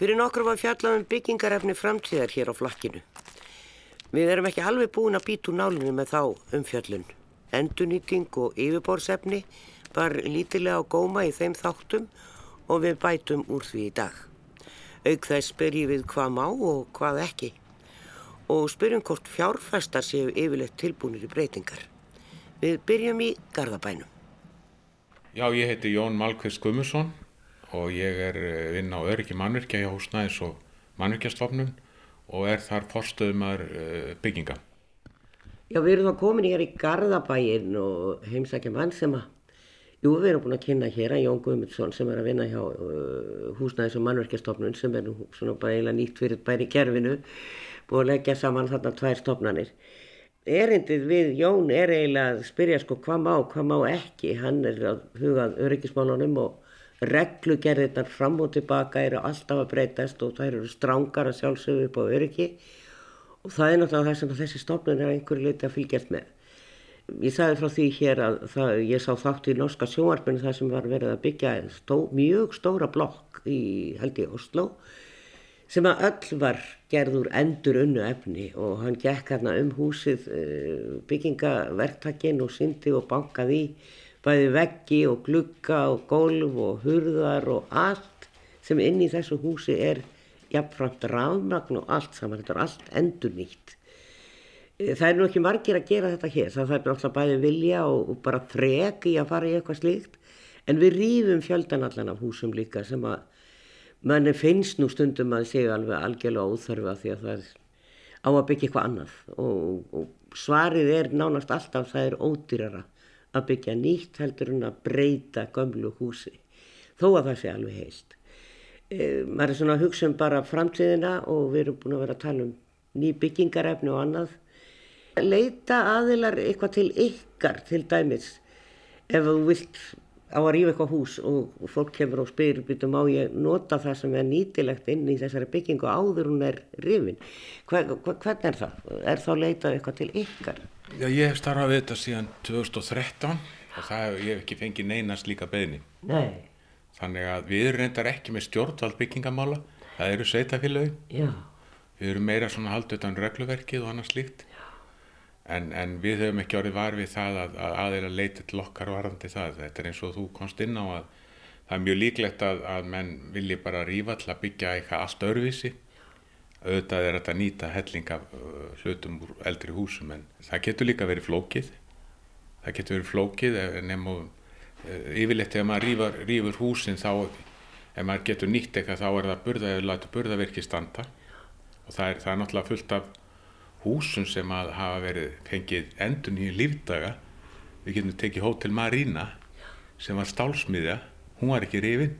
Fyrir nokkur var fjallað um byggingarefni framtíðar hér á flakkinu. Við erum ekki alveg búin að býta úr nálinu með þá umfjallun. Endunýting og yfirborðsefni var lítilega á góma í þeim þáttum og við bætum úr því í dag. Auk þess spyrjum við hvað má og hvað ekki og spyrjum hvort fjárfestar séu yfirleitt tilbúinir í breytingar. Við byrjum í Garðabænum. Já, ég heiti Jón Malkvist Gummusson og ég er eh, vinn á öryggi mannverkja hjá húsnæðis og mannverkjastofnun og er þar forstöðumar eh, bygginga. Já, við erum þá komin hér í Garðabæin og heimsækja mann sem að, jú, við erum búin að kynna hér að Jón Guðmundsson sem er að vinna hjá uh, húsnæðis og mannverkjastofnun sem er nú svona bara eiginlega nýtt fyrir bæri kerfinu, búin að leggja saman þarna tvær stofnanir. Erindið við Jón er eiginlega að spyrja sko hvað má, hvað má ekki, hann er að hugað öryggismálunum og reglugerðirnar fram og tilbaka eru alltaf að breytast og það eru strángar að sjálfsögðu upp á öryggi og það er náttúrulega það sem þessi stofnun er einhverju leiti að fylgjast með. Ég sagði frá því hér að það, ég sá þátt í norska sjónvarpinu það sem var verið að byggja stó, mjög stóra blokk í held í Oslo sem að öll var gerður endur unnu efni og hann gekk hérna um húsið eh, byggingaverktakinn og syndi og bankaði í bæði veggi og glugga og golf og hurðar og allt sem inn í þessu húsi er jafnframt rafmagn og allt saman, þetta er allt endur nýtt. Eh, það er nú ekki margir að gera þetta hér, það er alltaf bæði vilja og, og bara frek í að fara í eitthvað slíkt, en við rýfum fjöldan allan af húsum líka sem að manni finnst nú stundum að séu alveg algjörlega óþörfa því að það er á að byggja eitthvað annað. Og, og svarið er nánast alltaf það er ódýrara að byggja nýtt heldur en að breyta gömlu húsi þó að það sé alveg heist e, maður er svona að hugsa um bara framtíðina og við erum búin að vera að tala um ný byggingarefni og annað. Leita aðilar eitthvað til ykkar til dæmis ef þú vilt á að rífa eitthvað hús og fólk kemur og spyrir býtum á ég nota það sem er nýtilegt inn í þessari byggingu áður hún er rifin. Hver, hvern er það? Er þá leitað eitthvað til ykkar? Já, ég hef starfað við þetta síðan 2013 og það, ég hef ekki fengið neynast líka beðni. Nei. Þannig að við reyndar ekki með stjórnvald byggingamála, það eru sveitafélagi. Já. Við erum meira svona haldið utan regluverkið og annað slíkt. En, en við höfum ekki orðið var við það að, að aðeila leiti til okkar varandi það. Þetta er eins og þú komst inn á að það er mjög líklegt að, að menn vilji bara rífa til að byggja eitthvað allt öðruvísi. Auðvitað er þetta nýta helling af uh, hlutum úr eldri húsum en það getur líka verið flókið. Það getur verið flókið nefnum Eh, yfirleitt ef maður rýfur, rýfur húsin þá ef maður getur nýtt eitthvað þá er það burða eða láta burðaverki standa og það er, það er náttúrulega fullt af húsum sem að hafa verið fengið endur nýju lífdaga. Við getum tekið hótel Marina sem var stálsmiðja. Hún var ekki rifin.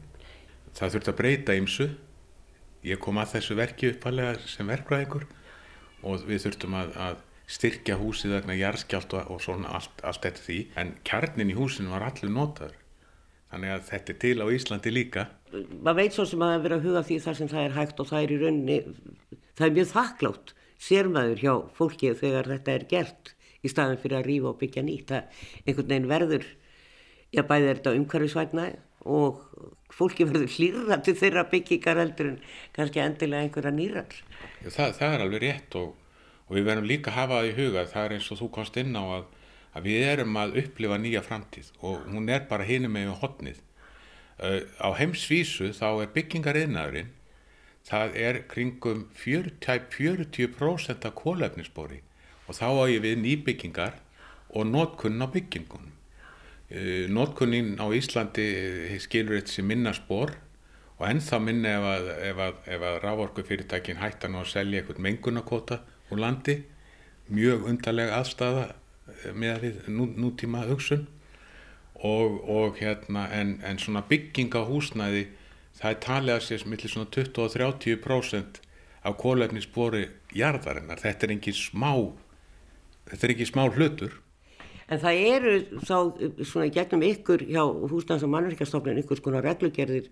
Það þurfti að breyta ymsu ég kom að þessu verki uppalega sem verkvæðingur og við þurftum að, að styrkja húsið vegna jarðskjált og, og svona allt, allt þetta því. En kjarnin í húsinu var allir notaður. Þannig að þetta er til á Íslandi líka. Maður veit svo sem að það er verið að huga því þar sem það er hægt og það er í rauninni það er mjög þakklátt sérmaður hjá fólki þegar þetta er gert í staðin fyrir að rýfa og byggja nýtt. Það einhvern veginn verður já bæði er þetta umhverfisvætna og fólki verður hlýra til þeirra byggingar eldur en kannski endilega einhverja nýrar það, það er alveg rétt og og við verðum líka að hafa það í huga það er eins og þú komst inn á að, að við erum að upplifa nýja framtíð og hún er bara hinum með hodnið uh, á heimsvísu þá er byggingariðnaðurinn það er kringum 40%, 40 af kólefnisbóri og þá á ég við nýbyggingar og nótkunn á byggingunum. Uh, nótkunnin á Íslandi uh, skilur þetta sem minnaspor og ennþá minna ef að, að, að rávorku fyrirtækin hættan á að selja eitthvað mengunarkota úr landi. Mjög undarlega aðstafa eh, með því nú, nútíma hugsun og, og hérna en, en svona bygging á húsnæði það er talið að sér millir svona 20-30% af kólefnisbóri jarðarinnar, þetta er ekki smá þetta er ekki smá hlutur En það eru þá svona gegnum ykkur hjá húsnæðs- og mannverkastofnun ykkur skona reglugerðir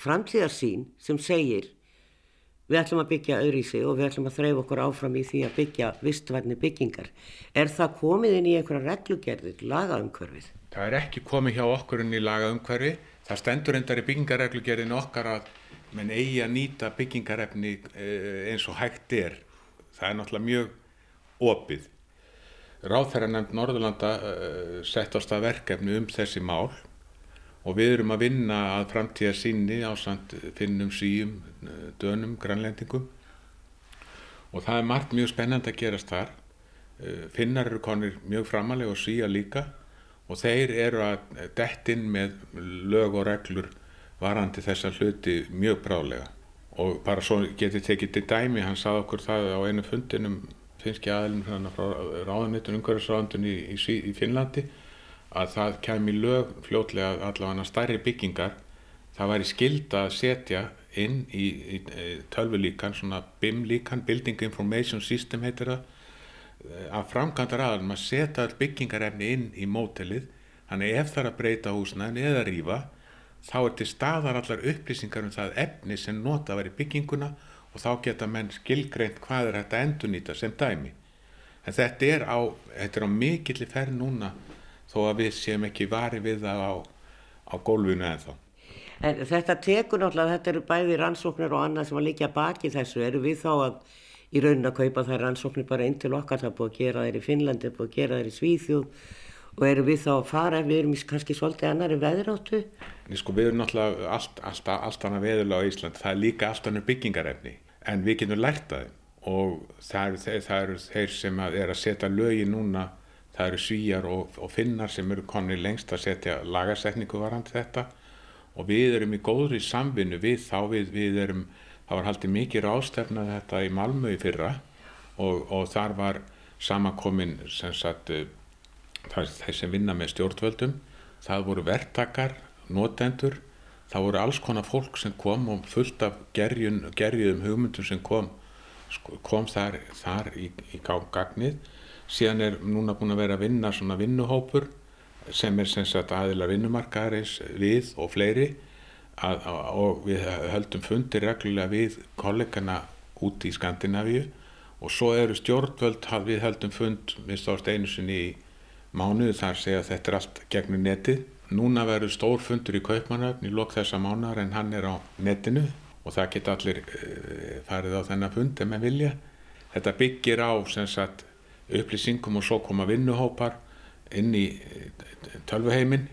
framtíðarsýn sem segir við ætlum að byggja öðru í sig og við ætlum að þreyfa okkur áfram í því að byggja vistvarni byggingar. Er það komið inn í einhverja reglugerðir, lagaumkörfið? Það er ekki komið hjá okkur inn í lagaumkörfi. Það stendur endar í byggingarreglugerðinu okkar að menn eigi að nýta byggingarefni eh, eins og hægt er. Það er náttúrulega mjög opið. Ráðferðar nefnd Norðurlanda uh, sett á stað verkefni um þessi mál og við erum að vinna að framtíða sinni á samt finnum síum, dönum, grannlendingum og það er margt mjög spennand að gerast þar. Finnar eru konir mjög framalega og síja líka og þeir eru að dettinn með lög og reglur varandi þessa hluti mjög brálega og bara svo getið tekið til dæmi, hann sað okkur það á einu fundinum finski aðilum hérna frá ráðanitun umhverfisráðandun í, í, í Finnlandi að það kemi lög fljótlega allavega stærri byggingar. Það væri skilda að setja inn í, í tölvulíkan svona BIM líkan, Building Information System heitir það að framkantar aðalum að setja all byggingarefni inn í mótelið þannig ef það er að breyta húsnæðin eða rýfa þá er til staðar allar upplýsingar um það efni sem nota að vera í bygginguna og þá geta menn skilgreint hvað er þetta endurnýta sem dæmi. En þetta er á, þetta er á mikillir ferð núna þó að við séum ekki vari við það á, á gólfinu eða þá. En þetta tekur náttúrulega, þetta eru bæði rannsóknir og annað sem að líka baki þessu, eru við þá að í raunin að kaupa þær rannsóknir bara inn til okkar, það er búið að gera þær í Finnlandi, það er búið að gera þær í Svíþjóð. Og eru við þá að fara við erum kannski svolítið annari veðráttu? Sko við erum náttúrulega allt, allt, allt annað veðurlega á Ísland, það er líka allt annað byggingarefni en við getum lært að þeim. Og það eru, þeir, það eru þeir sem að er að setja lögi núna, það eru svíjar og, og finnar sem eru konir lengst að setja lagarsetningu varandi þetta. Og við erum í góðri samvinnu við þá við, við erum, það var haldið mikið rástefnað þetta í Malmö í fyrra og, og þar var samankomin sem sagt þeir sem vinna með stjórnvöldum það voru verktakar, notendur það voru alls konar fólk sem kom og fullt af gerjun, gerjuðum hugmyndum sem kom, sko, kom þar, þar í, í gagnið. Síðan er núna búin að vera að vinna svona vinnuhópur sem er sem sagt aðilar vinnumarkaðarins við og fleiri að, og við höldum fundir reglulega við kollegana úti í Skandinavíu og svo eru stjórnvöld við höldum fund við stóðst einu sinni í mánuðu þar segja að þetta er allt gegnum netið. Núna verður stór fundur í Kaupmannöfn í lok þessa mánar en hann er á netinu og það geta allir uh, farið á þennan fund ef maður vilja. Þetta byggir á sagt, upplýsingum og svo koma vinnuhópar inn í uh, tölvuheimin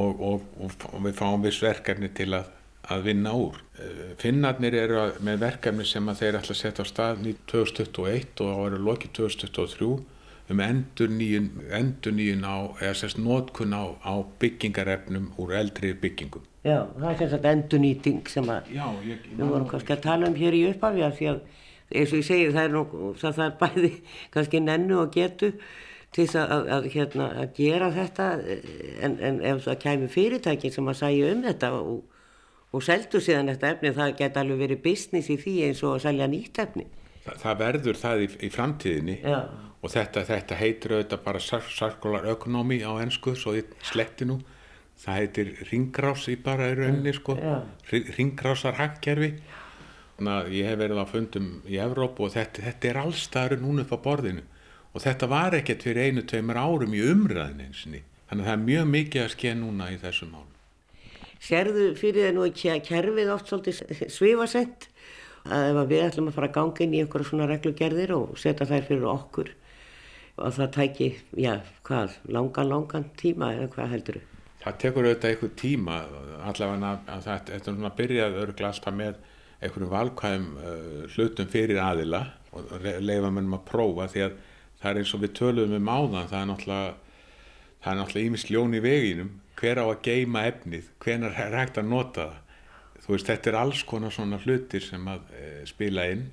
og, og, og, við fáum viss verkefni til að, að vinna úr. Uh, Finnarnir eru með verkefni sem þeir ætla að setja á stað 2021 og ára lokið 2023 um endur nýjun, endur nýjun á, eða sérst nótkun á, á byggingarefnum úr eldri byggingum. Já, það er sérst endur nýting sem að Já, ég, við vorum kannski að tala um hér í upphafi að því að eins og ég segi það er, nú, það er bæði kannski nennu og getu til þess að, að, hérna, að gera þetta en, en ef það kæmi fyrirtæki sem að sæja um þetta og, og seldu síðan þetta efni það geta alveg verið business í því eins og að selja nýtt efni. Þa, það verður það í, í framtíðinni Já. og þetta, þetta heitir auðvitað bara circular economy á ennsku svo ég sletti nú. Það heitir ringrás í bara í rauninni sko. Ringrásar hagkerfi. Ég hef verið á fundum í Evrópu og þetta, þetta er allstaður núna upp á borðinu og þetta var ekkert fyrir einu, tveimur árum í umræðin einsinni þannig að það er mjög mikið að skeið núna í þessum málum. Serðu fyrir það nú ekki að kerfið oft svolítið svifasett að ef við ætlum að fara að ganga inn í einhverja svona reglugerðir og setja þær fyrir okkur og það tæki, já, hvað, langan, langan tíma eða hvað heldur þau? Það tekur auðvitað einhver tíma allavega að þetta er svona að byrjað örgla alltaf með einhverjum valkvæðum uh, hlutum fyrir aðila og leifa mennum að prófa því að það er eins og við töluðum um áðan það er náttúrulega það er náttúrulega ímis ljón í veginum. Hver á að geima efnið, hvenar er hægt að nota það? Þú veist þetta er alls konar svona hlutir sem að e, spila inn.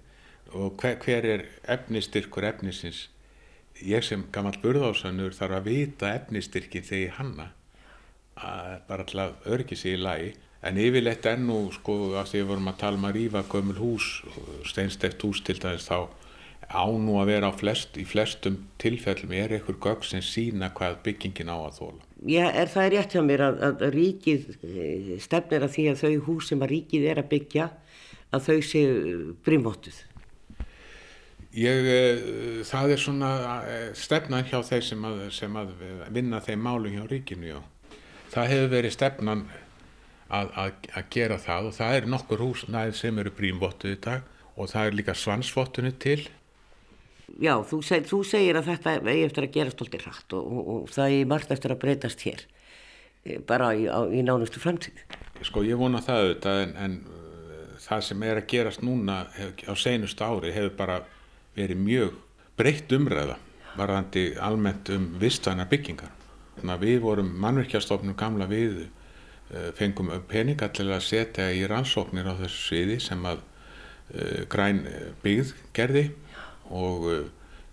Og hver, hver er efnistyrkur efnisins? Ég sem gammal burðásannur þarf að vita efnistyrkin þegar hanna. Að bara til að örgi sig í lagi. En yfirleitt ennú sko að því við vorum að tala um að rýfa gömul hús steinsteft hús til dæmis þá ánú að vera flest, í flestum tilfellum er einhver gögg sem sína hvað byggingin á að þóla Já, er það rétt hjá mér að, að ríkið eh, stefnir að því að þau hús sem að ríkið er að byggja að þau séu brimvottuð Ég, eh, það er svona eh, stefnan hjá þeir sem að, sem að vinna þeim málum hjá ríkinu, já. Það hefur verið stefnan að, að, að gera það og það er nokkur hús næð sem eru prímvottuð í dag og það er líka svansvottunni til. Já, þú, seg, þú segir að þetta eigi eftir að gera stoltir hratt og, og, og það er margt eftir að breytast hér eh, bara í, á, í nánustu framtíð. Sko ég vona það auðvitað en, en uh, það sem er að gerast núna hef, á seinustu ári hefur bara verið mjög breytt umræða varðandi almennt um vistvænar byggingar. Við vorum mannverkjastofnum gamla við uh, fengum peninga til að setja í rannsóknir á þessu sviði sem að græn byggð gerði og,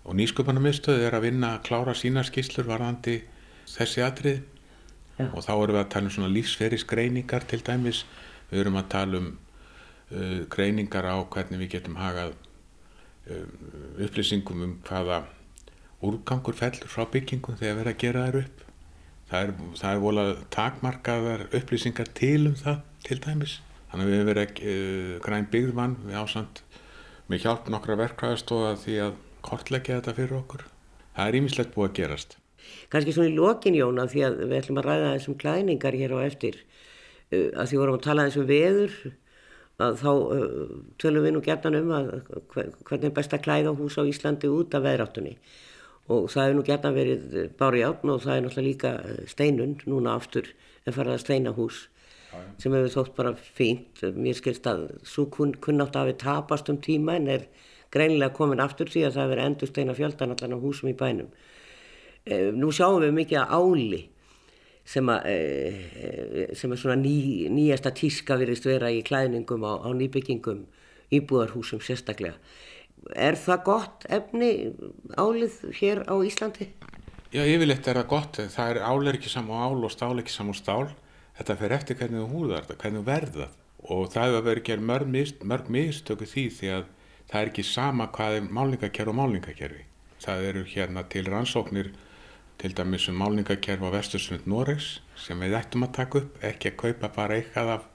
og nýsköpunarmiðstöð er að vinna að klára sína skýslur varðandi þessi atrið Já. og þá erum við að tala um svona lífsferisgreiningar til dæmis, við erum að tala um uh, greiningar á hvernig við getum hagað uh, upplýsingum um hvaða úrgangur fellur frá byggingum þegar við erum að gera þær upp. Það er, það er volað takmarkaðar upplýsingar til um það til dæmis. Þannig að við hefum verið uh, græn byggðmann við ásand með hjálp nokkra verkvæðastóða því að kortleggja þetta fyrir okkur. Það er ímislegt búið að gerast. Kannski svona í lokin Jóna því að við ætlum að ræða þessum klæningar hér á eftir. Uh, að því vorum að tala þessum veður að þá uh, tölum við nú gertan um að hvernig er best að klæða hús á Íslandi út af veðráttunni. Og það hefur nú gertan verið bári átn og það er náttúrulega líka uh, steinund núna aftur en farað að steina hús sem hefur þótt bara fínt mér skilst að svo kun, kunnátt að við tapast um tíma en er greinilega komin aftur því að það hefur endur steina fjöldan allan á húsum í bænum Eh, nú sjáum við mikið að áli sem, að, eh, sem er svona ný, nýjasta tíska virðist vera í klæðningum á, á nýbyggingum íbúðarhúsum sérstaklega. Er það gott efni álið hér á Íslandi? Já, yfirleitt er það gott. Það er ál ekki saman ál og stál ekki saman stál. Þetta fer eftir hvernig þú húðar þetta, hvernig þú verðað. Og það hefur verið gerð mörg, mist, mörg mistöku því því að það er ekki sama hvað er málningakerfi og málningakerfi. Það eru hérna til rannsóknir til dæmis um málningakerf á vestursund Noregs sem við ættum að taka upp, ekki að kaupa bara eitthvað af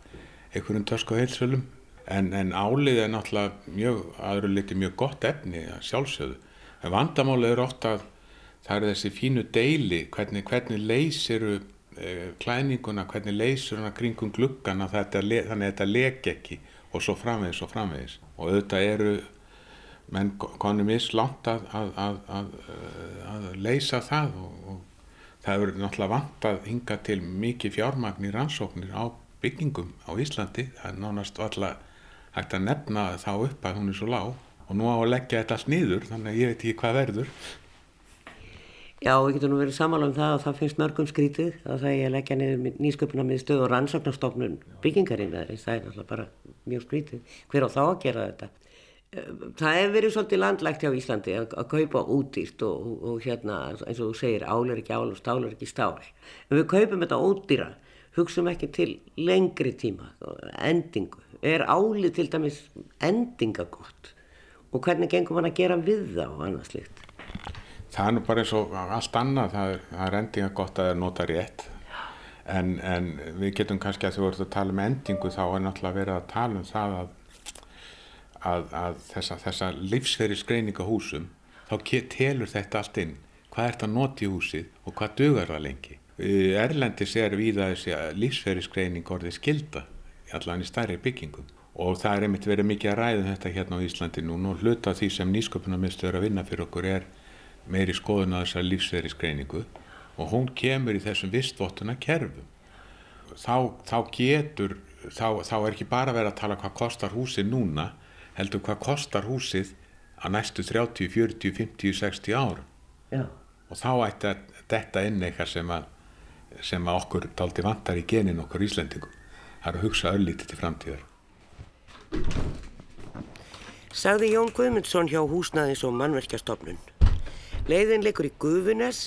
einhverjum törsku heilsölum en, en álið er náttúrulega mjög, aðru liti mjög gott efni að sjálfsögðu. En vandamálið er ofta að það er þessi fínu deili, hvernig, hvernig leysiru klæninguna, hvernig leysir hana kringum gluggana þannig að þetta leki ekki og svo framvegis og framvegis. Og auðvitað eru menn konum mislánt að, að, að, að leysa það og, og það verður náttúrulega vant að hinga til mikið fjármagn í rannsóknir á byggingum á Íslandi. Það er nánast alltaf hægt að nefna þá upp að hún er svo lág. Og nú á að leggja þetta sniður þannig að ég veit ekki hvað verður Já, við getum nú verið samála um það og það finnst mörgum skrítið að það er að leggja niður nýsköpuna með stöð og rannsóknarstofnun byggingarinn það er náttúrulega bara mjög skrítið. Hver á þá að gera þetta? Það hefur verið svolítið landlægt hjá Íslandi að, að kaupa útýrt og, og, og hérna eins og þú segir ál er ekki ál og stál er ekki stál. En við kaupum þetta ódýra hugsaum ekki til lengri tíma endingu, er álið til dæmis endingagott? Og hvernig gengum hann að gera við annað slikt Það er nú bara eins og allt annað það er, það er endingagott að það er nota rétt. En, en við getum kannski að þú verður að tala um endingu þá er náttúrulega verið að tala um það að að, að þessa, þessa livsferi skreininga húsum þá telur þetta allt inn. Hvað er þetta að nota í húsið og hvað dögur það lengi? Erlendis er við að þessi livsferi skreining orðið skilda allan í stærri byggingum. Og það er einmitt verið mikið að ræða um þetta hérna á Íslandi nú og hluta því sem nýsköpunarmiðstöður að vinna fyrir okkur er meiri skoðun að þessar livsferi skreiningu og hún kemur í þessum vistvottuna kerfum þá, þá getur þá, þá er ekki bara verið að tala hvað kostar húsið núna heldur hvað kostar húsið að næstu 30, 40, 50, 60 ár Já. og þá ætti að detta inn eitthvað sem að, sem að okkur daldi vantar í genin okkur Íslendingum. Það er að hugsa öllítið til framtíðar. Sagði Jón Guðmundsson hjá húsnaðins og mannverkjastofnun Leiðin leikur í Guðunes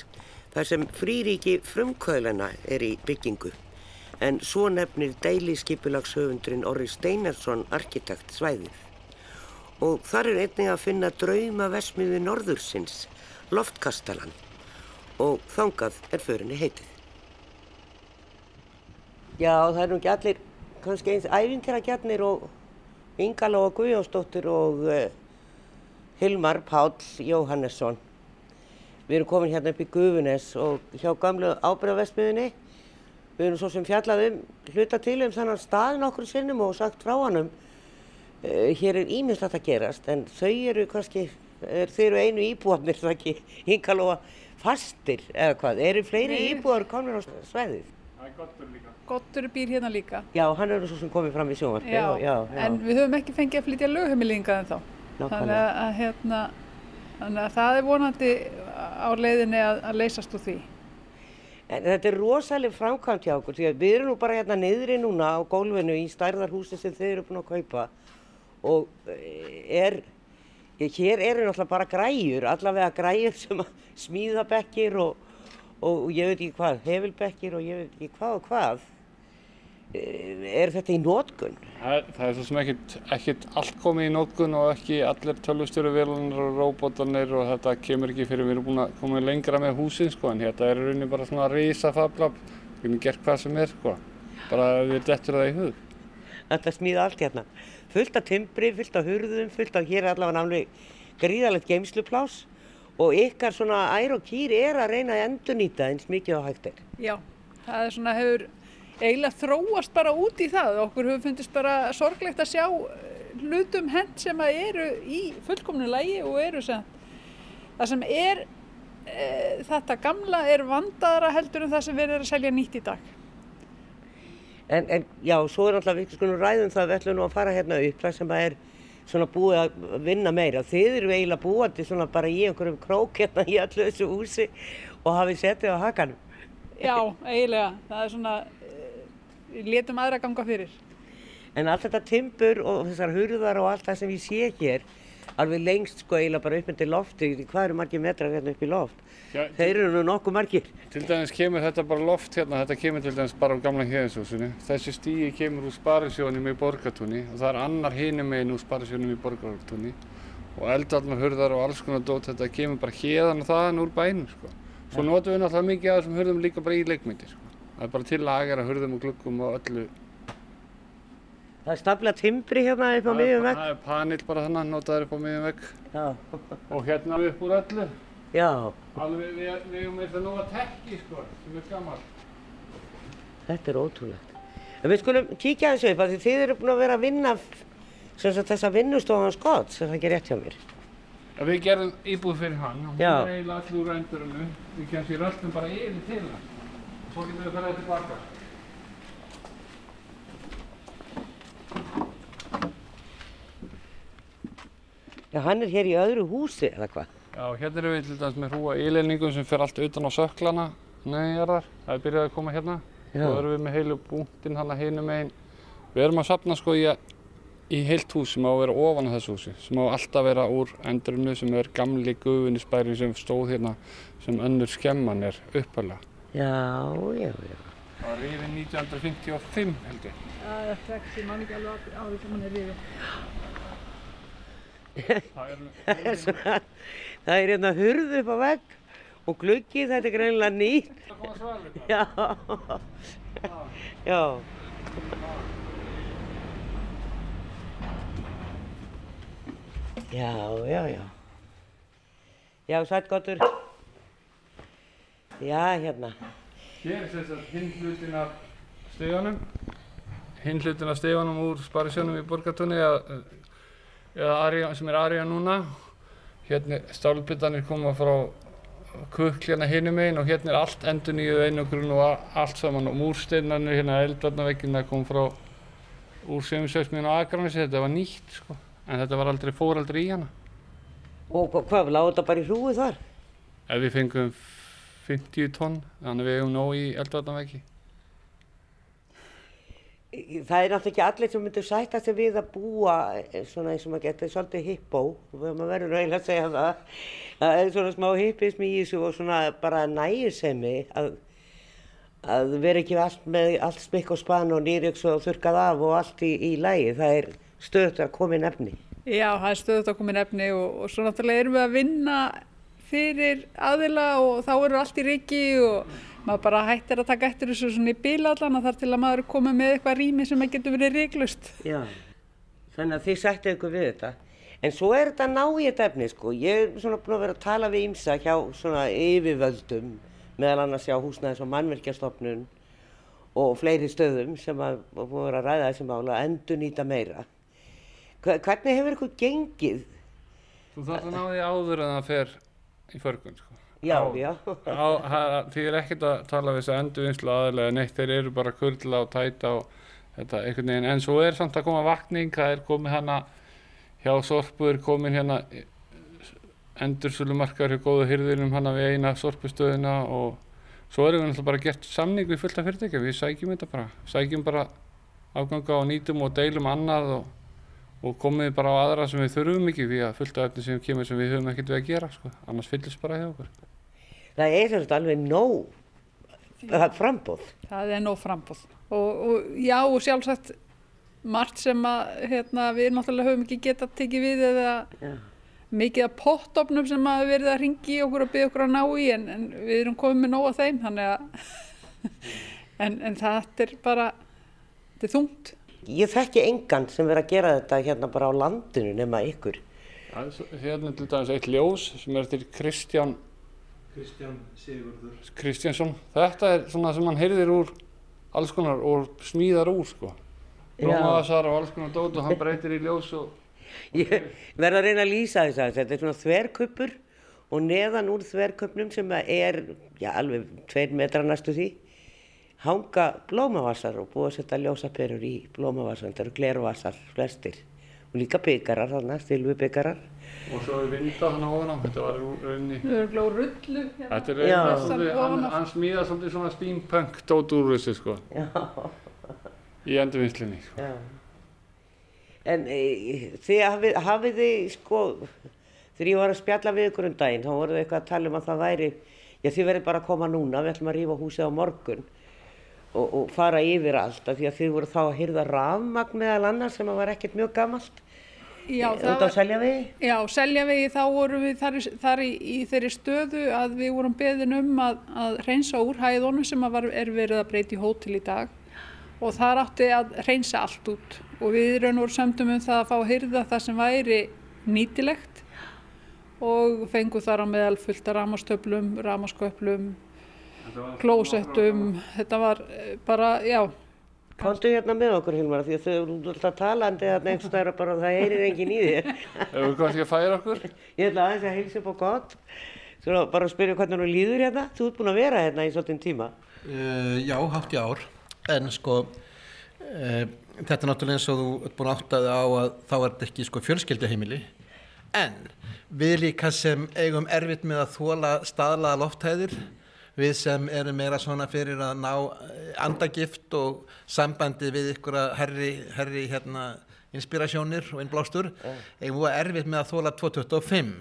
þar sem fríríki frumkvöðlana er í byggingu en svo nefnir deiliskypulagshöfundurinn Orri Steinarsson arkitekt svæðið og þar er einnig að finna drauma vesmiði norðursins, Loftkastalan og þangað er förinni heitið. Já, það er nú ekki allir kannski eins æfintera gjarnir og Ingaló og Guðjónsdóttir og uh, Hilmar Páll Jóhannesson. Við erum komin hérna upp í Guðunes og hjá gamlu ábyrðavesmiðinni við erum svo sem fjallað um hluta til um þannan stað nokkur sinnum og sagt frá hannum. Uh, hér er ímislegt að gerast en þau eru kannski, er, þeir eru einu íbúarnir það ekki, hingalóa fastir eða hvað, eru fleiri Nei. íbúar komnir á sveðið? Gottur býr hérna líka. Já, hann er nú svo sem komið fram í sjónvarpi. Já, já, já. en við höfum ekki fengið að flytja lögheimilinga en þá. Þannig Nákvæmlega. að, hérna, þannig að það er vonandi á leiðinni að, að leysast úr því. En þetta er rosalega framkvæmt hjá okkur því að við erum nú bara hérna niðri núna á gólfinu í stærðarhúsi sem þið eru búin að kaupa og eh, er, hér eru náttúrulega bara græjur, allavega græjur sem smíða bekkir og, og ég veit ekki hvað, hefilbekkir og ég veit ekki hvað og hvað. Eh, Er þetta í nótkunn? Það, það er svo sem ekkit, ekkit allt komið í nótgun og ekki allir tölvustjóru vélunar og róbótanir og þetta kemur ekki fyrir við erum búin að koma lengra með húsin sko en þetta er í rauninni bara svona risa fablab, við getum gert hvað sem er sko, bara við dettur það í hug. Þetta smíða allt hérna. Fullt af timbri, fullt af hurðum, fullt af hér er allavega námlega gríðalegt geimsluplás og ykkar svona ær og kýr er að reyna að endurnýta eins mikið og hægt er. Já, það er svona hefur eiginlega þróast bara út í það. Okkur hefur fundist bara sorglegt að sjá eh, hlutum hent sem að eru í fullkomnu lægi og eru sem það sem er e, þetta gamla er vandaðara heldur en það sem verið er að selja nýtt í dag. En, en já, svo er alltaf við skulum ræðum það að við ætlum nú að fara hérna upp það sem að er svona búið að vinna meira. Þið eru eiginlega búandi svona bara í einhverjum krók hérna í allu þessu húsi og hafið setið á hakanum. Já, eiginlega. Það er svona, letum aðra ganga fyrir. En allt þetta timbur og þessar hurðar og allt það sem ég sé hér, alveg lengst sko eiginlega bara upp undir lofti, hvað eru margir metrar hérna upp í loft? Já, Þeir eru nú nokkuð margir. Til dæmis kemur þetta bara loft hérna, þetta kemur til dæmis bara á gamla héðinshúsinu. Þessi stíi kemur úr sparisjónum í Borgatúni og það er annar hinum megin úr sparisjónum í Borgatúni og eldalma hurðar og alls konar dót, þetta kemur bara hérðan og þaðan úr bænum sko. Svo notum við náttúrulega mikið af þessum hurðum líka bara í leikmyndir sko. Það er bara til að hurðum og gluggum og öllu. Það er stafla timbri hérna upp á Það miðjum vegg. Það er panel bara þannig, notaður upp á miðjum vegg og hérna upp úr öllu. já, Alveg við, við erum eitthvað nú að tekki sko, sem er gammal. þetta er ótrúlegt. En við skulum kíkja aðeins upp að þið eru búin að vera að vinna sagt þessa vinnustofan skott, sem það ekki rétt hjá mér. Við gerðum íbúð fyrir hann og hún er eiginlega allur úr endurinu. Við kemst í röllum bara yfir til hann. Svo getum við ferðið tilbaka. Já, hann er hér í öðru húsi eða hvað? Já, hérna erum við til dæmis með hrúa íleiningum sem fer allt utan á söklana neðjarðar. Það er byrjað að koma hérna. Já. Svo erum við með heilu búntinn hann að hinum megin. Við erum að safna sko í, í heilt hús sem á að vera ofan á þessu húsi. Sem á alltaf vera úr endurinu sem er gamli gufunisbæri sem stóð hérna sem önnur skemman er upphæðlega. Já, já, já. Það var rifið 1955 held ég. Það er frekk sem mann ekki alveg árið sem hann er rifið. Það er er hérna hurð upp á vegg og gluggi, þetta er greinilega nýtt. Það koma svalur. Já, já. Já, já, já. Já, sætt gottur. Já, hérna. Hér er þess að hinn hlutin af steganum, hinn hlutin af steganum úr Sparisjónum í Borgartóni eða, eða Arja, sem er Arja núna. Hérna stálbyttanir koma frá kuklina hinum einn og hérna er allt endur nýju einogrun og allt saman og múrsteinarnir hérna eldvarnaveggina kom frá úr sömsvegsmiðin á Akranesi, þetta var nýtt sko, en þetta var aldrei, fór aldrei í hana. Og hva- hvað, lág þetta bara í hrúi þar? Ef við fengum 50 tonn, þannig við hefum nóg í eldvarnaveggi. Það er náttúrulega ekki allir sem myndir sætta sig við að búa eh, svona eins og maður getur svolítið hippó maður verður eiginlega að segja það. Það er svona smá hippism í þessu og svona bara nægisemi að, að vera ekki allt með allt smikk og spann og nýrjöks og þurkað af og allt í, í lægi. Það er stöðt að koma inn efni. Já, það er stöðut að koma inn efni og, og svo náttúrulega erum við að vinna fyrir aðila og þá eru allt í riki og maður bara hættir að taka eftir þessu svona í bílallan þar til að maður er komið með eitthvað rými sem getur verið reiklust. Já. Þannig að þið sættu ykkur við þetta. En svo er þetta ná í þetta efni sko. Ég er svona búin að vera að tala við ímsa hjá svona yfirvöldum, meðal annars hjá húsnæðis og mannverkjastofnun og fleiri stöðum sem að voru að ræða þessi mála að endur nýta meira. Hva- Hvernig hefur ykkur gengið? Þú þarf að ná því áður en það fer í förgun, sko. Já, Á- já. Því er ekkert að tala við þess að endurvinnslu aðalega neitt, þeir eru bara kurla og tæta og þetta einhvern veginn, en svo er samt að koma vakning, það er komið hana hjá Sorpu er komin hérna endursölumarkar hjá góðu hyrðinum hana við eina Sorpustöðina og svo erum við náttúrulega bara gert samning við fullt af fyrirtækja, við sækjum þetta bara, sækjum bara afganga og nýtum og deilum annað og, og komið bara á aðra sem við þurfum ekki því að fullt af efni sem kemur sem við höfum ekkert við að gera, sko, annars fyllist bara hjá okkur. Það er svolítið alveg nóg það er frambóð. Það er nóg frambóð. Og, og já, og sjálfsagt margt sem að hérna, við náttúrulega höfum ekki getað tekið við eða Já. mikið af pottofnum sem að verið að ringi okkur og byggja okkur að ná í en, en við erum komið með nóg af þeim þannig að en, en það er bara þetta er þungt. Ég þekki engan sem verið að gera þetta hérna bara á landinu nema ykkur. Svo- Hérna til dæmis eitt ljós sem er til Kristján Kristján Sigurður. Kristjánsson. Þetta er svona sem hann heyrðir úr alls konar og smíðar úr sko. Já. Blómaðasar og alls konar dót og hann breytir í ljós og Ég verð að reyna að lýsa þess að þetta er svona þverkuppur og neðan úr þverkuppnum sem er, já alveg tveir metra næstu því, hanga blómavassar og búið að setja ljósaperur í blómavassar, þetta eru glervassar flestir og líka byggarar þarna, stilvi byggarar. og svo er vinda hann á ofan á. Þetta var rauninni. Við erum glóð rullu. hérna. Þetta er svolítið, hann, smíðar svolítið svona steampunk dót úr þessu sko. Já, Í endurvinnslinni sko. já. En e, þið hafið, hafið þið sko, þegar ég var að spjalla við ykkur um daginn, þá voruð þið eitthvað að tala um að það væri, já þið verið bara að koma núna, við ætlum að rífa húsið á morgun og, og fara yfir allt, af því að þið voru þá að hyrða rafmagn meðal annars sem var ekkert mjög gamalt, Já, út á Seljavegi. Já, Seljavegi þá vorum við þar, þar í, í þeirri stöðu að við vorum beðin um að, að reynsa úr hæðunum sem var, er verið að breyti hótel í dag. Og þar átti að reynsa allt út. Og við raun og voru sömdum um það að fá að hyrða það sem væri nýtilegt. Og fengu þar á meðal fullt af ramastöflum, ramasköflum, klósettum, þetta var eh, bara, já, Komdu hérna með okkur Hilmar, því að þau eru alltaf talandi þarna einhverstaðar og bara það heyrir enginn í þér. Ef við kannski að færa okkur. Ég ætla aðeins að heilsa upp á gott, svo bara að spyrja hvernig þú líður hérna, þú ert búin að vera hérna í svolítinn tíma. Uh, já, hátt í ár. En sko, uh, þetta er náttúrulega eins og þú ert búin að áttaði á að þá er þetta ekki sko fjölskylduheimili. En við líka sem eigum erfitt með að þóla staðlaða lofthæðir, við sem erum meira svona fyrir að ná eh, andagift og sambandi við ykkur að herri, herri hérna inspirasjónir og innblástur, eigum við erfitt með að þóla 225.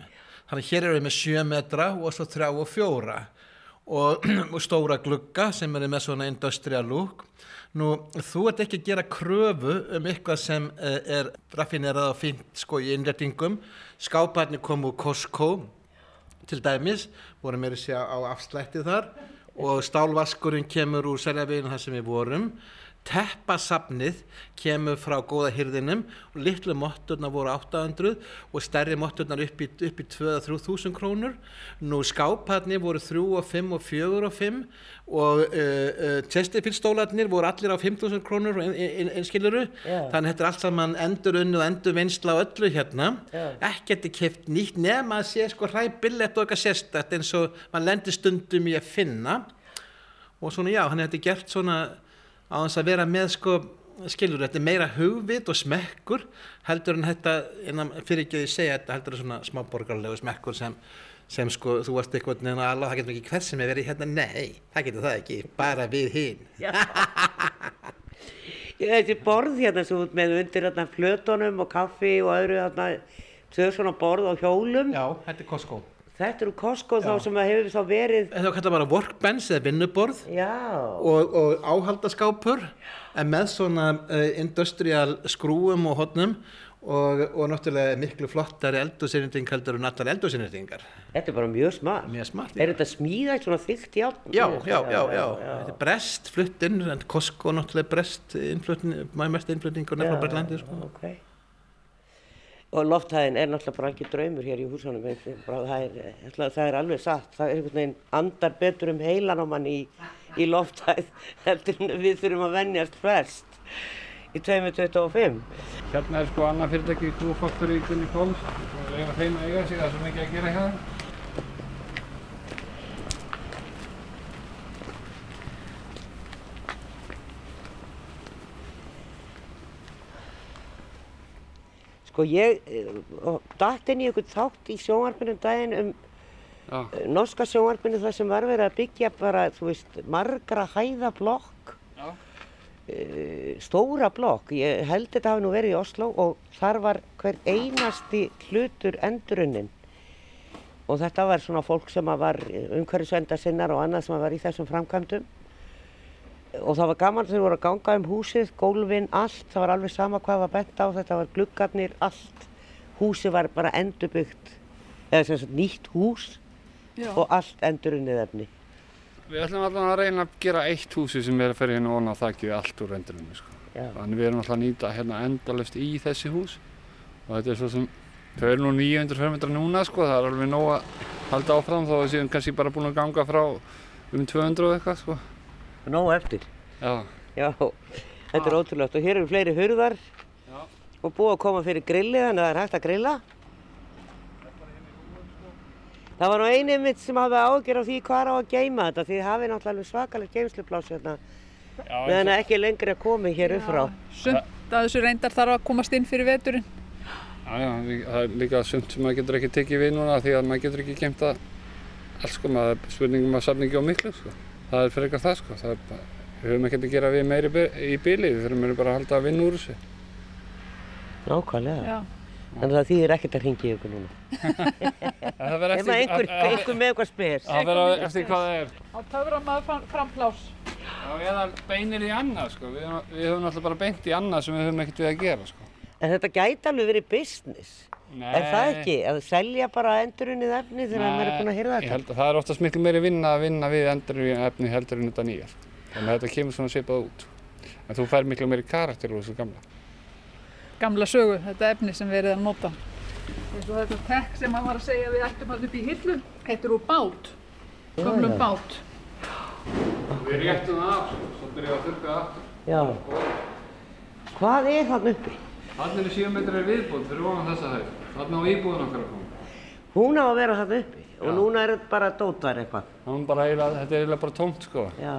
Þannig hér erum við með 7 metra og svo 3 og 4 og, og stóra glugga sem eru með svona industrial look. Nú, þú ert ekki að gera kröfu um eitthvað sem eh, er raffinerað og fínt sko í innrætingum. Skáparnir kom úr Costco til dæmis, vorum meira að segja á afslætti þar og stálvaskurinn kemur úr seljaveginu þar sem við vorum teppasafnið kemur frá góða hyrðinum og litlu motturnar voru 800 og stærri motturnar upp í, í 2-3 krónur nú skáparnir voru 3 og 5 og 4 og 5 og uh, uh, voru allir á 5.000 krónur einskiluru Já. þannig að þetta er allt saman endur unni og endur vinsla á öllu hérna Já. ekkert er keft nýtt nema að sé sko hræbillett og eitthvað sérstætt eins og mann lendir stundum í að finna og svona já, hann þetta gert svona á þess að vera með sko skilur, þetta er meira hugvit og smekkur heldur en þetta, innan, fyrir ekki að ég segja þetta, heldur en svona smáborgarlegu smekkur sem, sem sko, þú varst eitthvað neina alveg, það getur ekki hver sem er verið hérna, nei, það getur það ekki, bara við hinn. Þessi borð hérna sem ert með undir hérna flötunum og kaffi og öðru hérna, þau eru svona borð á hjólum. Já, þetta er Costco. Þetta eru Costco þá Já. sem að hefur þá verið, Þetta var kallað bara workbench eða vinnuborð já, og, og áhaldaskápur en með svona uh, industrial skrúum og hotnum og, og náttúrulega miklu flottari eldúsinnýting heldur en allar eldúsinnýtingar. þetta er bara mjög smart. Mjög smart. Er þetta smíðað svona þykkt játn? Já, já, já, já, þetta er brest flutt inn, en Costco náttúrulega brest innflutning, maður mest innflutningur nefnir Berlandi, sko. ok. Og lofthæðin er náttúrulega bara ekki draumur hér í húsunum. Það er, það er alveg satt. Það er einhvern veginn andar betur um heilan á mann í, í lofthæð heldur en við þurfum að vennjast flest í 225. Hérna er sko annað fyrirtæki í Trúfaktor í Gunni Kóls og leiða þeim að eiga sig, það svo mikið að gera hérna. Sko ég uh, datt inn í einhvern þátt í sjónvarpinu daginn um uh, norska sjónvarpinu þar sem var verið að byggja bara, þú veist, margra hæða blokk, já, uh, stóra blokk. Ég held þetta hafi nú verið í Oslo og þar var hver einasti hlutur endurunnin. Og þetta var svona fólk sem var umhverfisvenda sinnar og annað sem var í þessum framkvæmdum. Og það var gaman þegar voru að ganga um húsið, gólfin, allt, það var alveg sama hvað var bent á, þetta var gluggarnir, allt. Húsið var bara endurbyggt, eða sem sagt nýtt hús Já. og allt endurunnið efni. Við ætlum allan að reyna að gera eitt húsi sem er að ferja hérna ofan á þakkið allt úr rendurinn, sko. Já. Þannig við erum alltaf að nýta hérna endalust í þessi hús og þetta er svo sem, þau eru nú 900 fermetra núna, sko, það er alveg nóg að halda áfram þó að við séum kannski bara búin að ganga frá um 200 og eitthvað, sko. Nóg eftir. Já, Já, þetta er ótrúlegt og hér eru fleiri hurðar Já. og búið að koma fyrir grilli þannig að það er hægt að grilla. Það var nú eini mitt sem hafði ágjör af því hvað á að geima þetta því þið hafið náttúrulega alveg svakalegt geimslupláss hérna já, meðan að ekki lengri að komi hér upp frá. Sumt að þessu reyndar þarf að komast inn fyrir veturinn. Já, það er líka sumt sem maður getur ekki tekið við núna því að maður getur ekki geimt það alls sko, maður er spurningum að safna ekki á miklu sko. Það er frekar það sko, það er bara, við höfum ekkert að gera við meiri í bíli, við þurfum bara að halda að vinna úr þessu. Nákvæmlega. Já. Þannig að það þýðir ekkert að ringi ykkur núna. Það verður Ef maður einhver, einhver með eitthvað spes. Það verður eftir hvað það er. Á töfra maður fram, framplás. Já, eða beinir í annað sko, við höfum alltaf bara beint í annað sem við höfum ekkert við að gera sko. En þetta gæti alveg verið business. Er það ekki? Að selja bara endurunnið efni þegar maður er búinn að hýrða Ég þetta? held að það er oftast miklu meiri vinna að vinna við endur í efni heldur en þetta nýja sko. Þannig að þetta kemur svona svipað út. En þú fær miklu meiri karakter úr þessu gamla. Gamla sögu, þetta efni sem við erum að nota. Eins og þetta tekk sem hann var að segja við ættum að upp í hillu. Þetta er úr bát, gömlum já. bát. Við réttum það af, sko, svo byrjuðum við að þurrka það aftur. Já. Hvað er hann uppi? Þannig er 7 metrar viðbúð fyrir ofan þessa hæð. Þannig á íbúðun okkar að koma. Hún á að vera hann uppi og Já. núna er þetta bara dótar eitthvað. Bara eiginlega, þetta er eiginlega bara tómt sko. Já.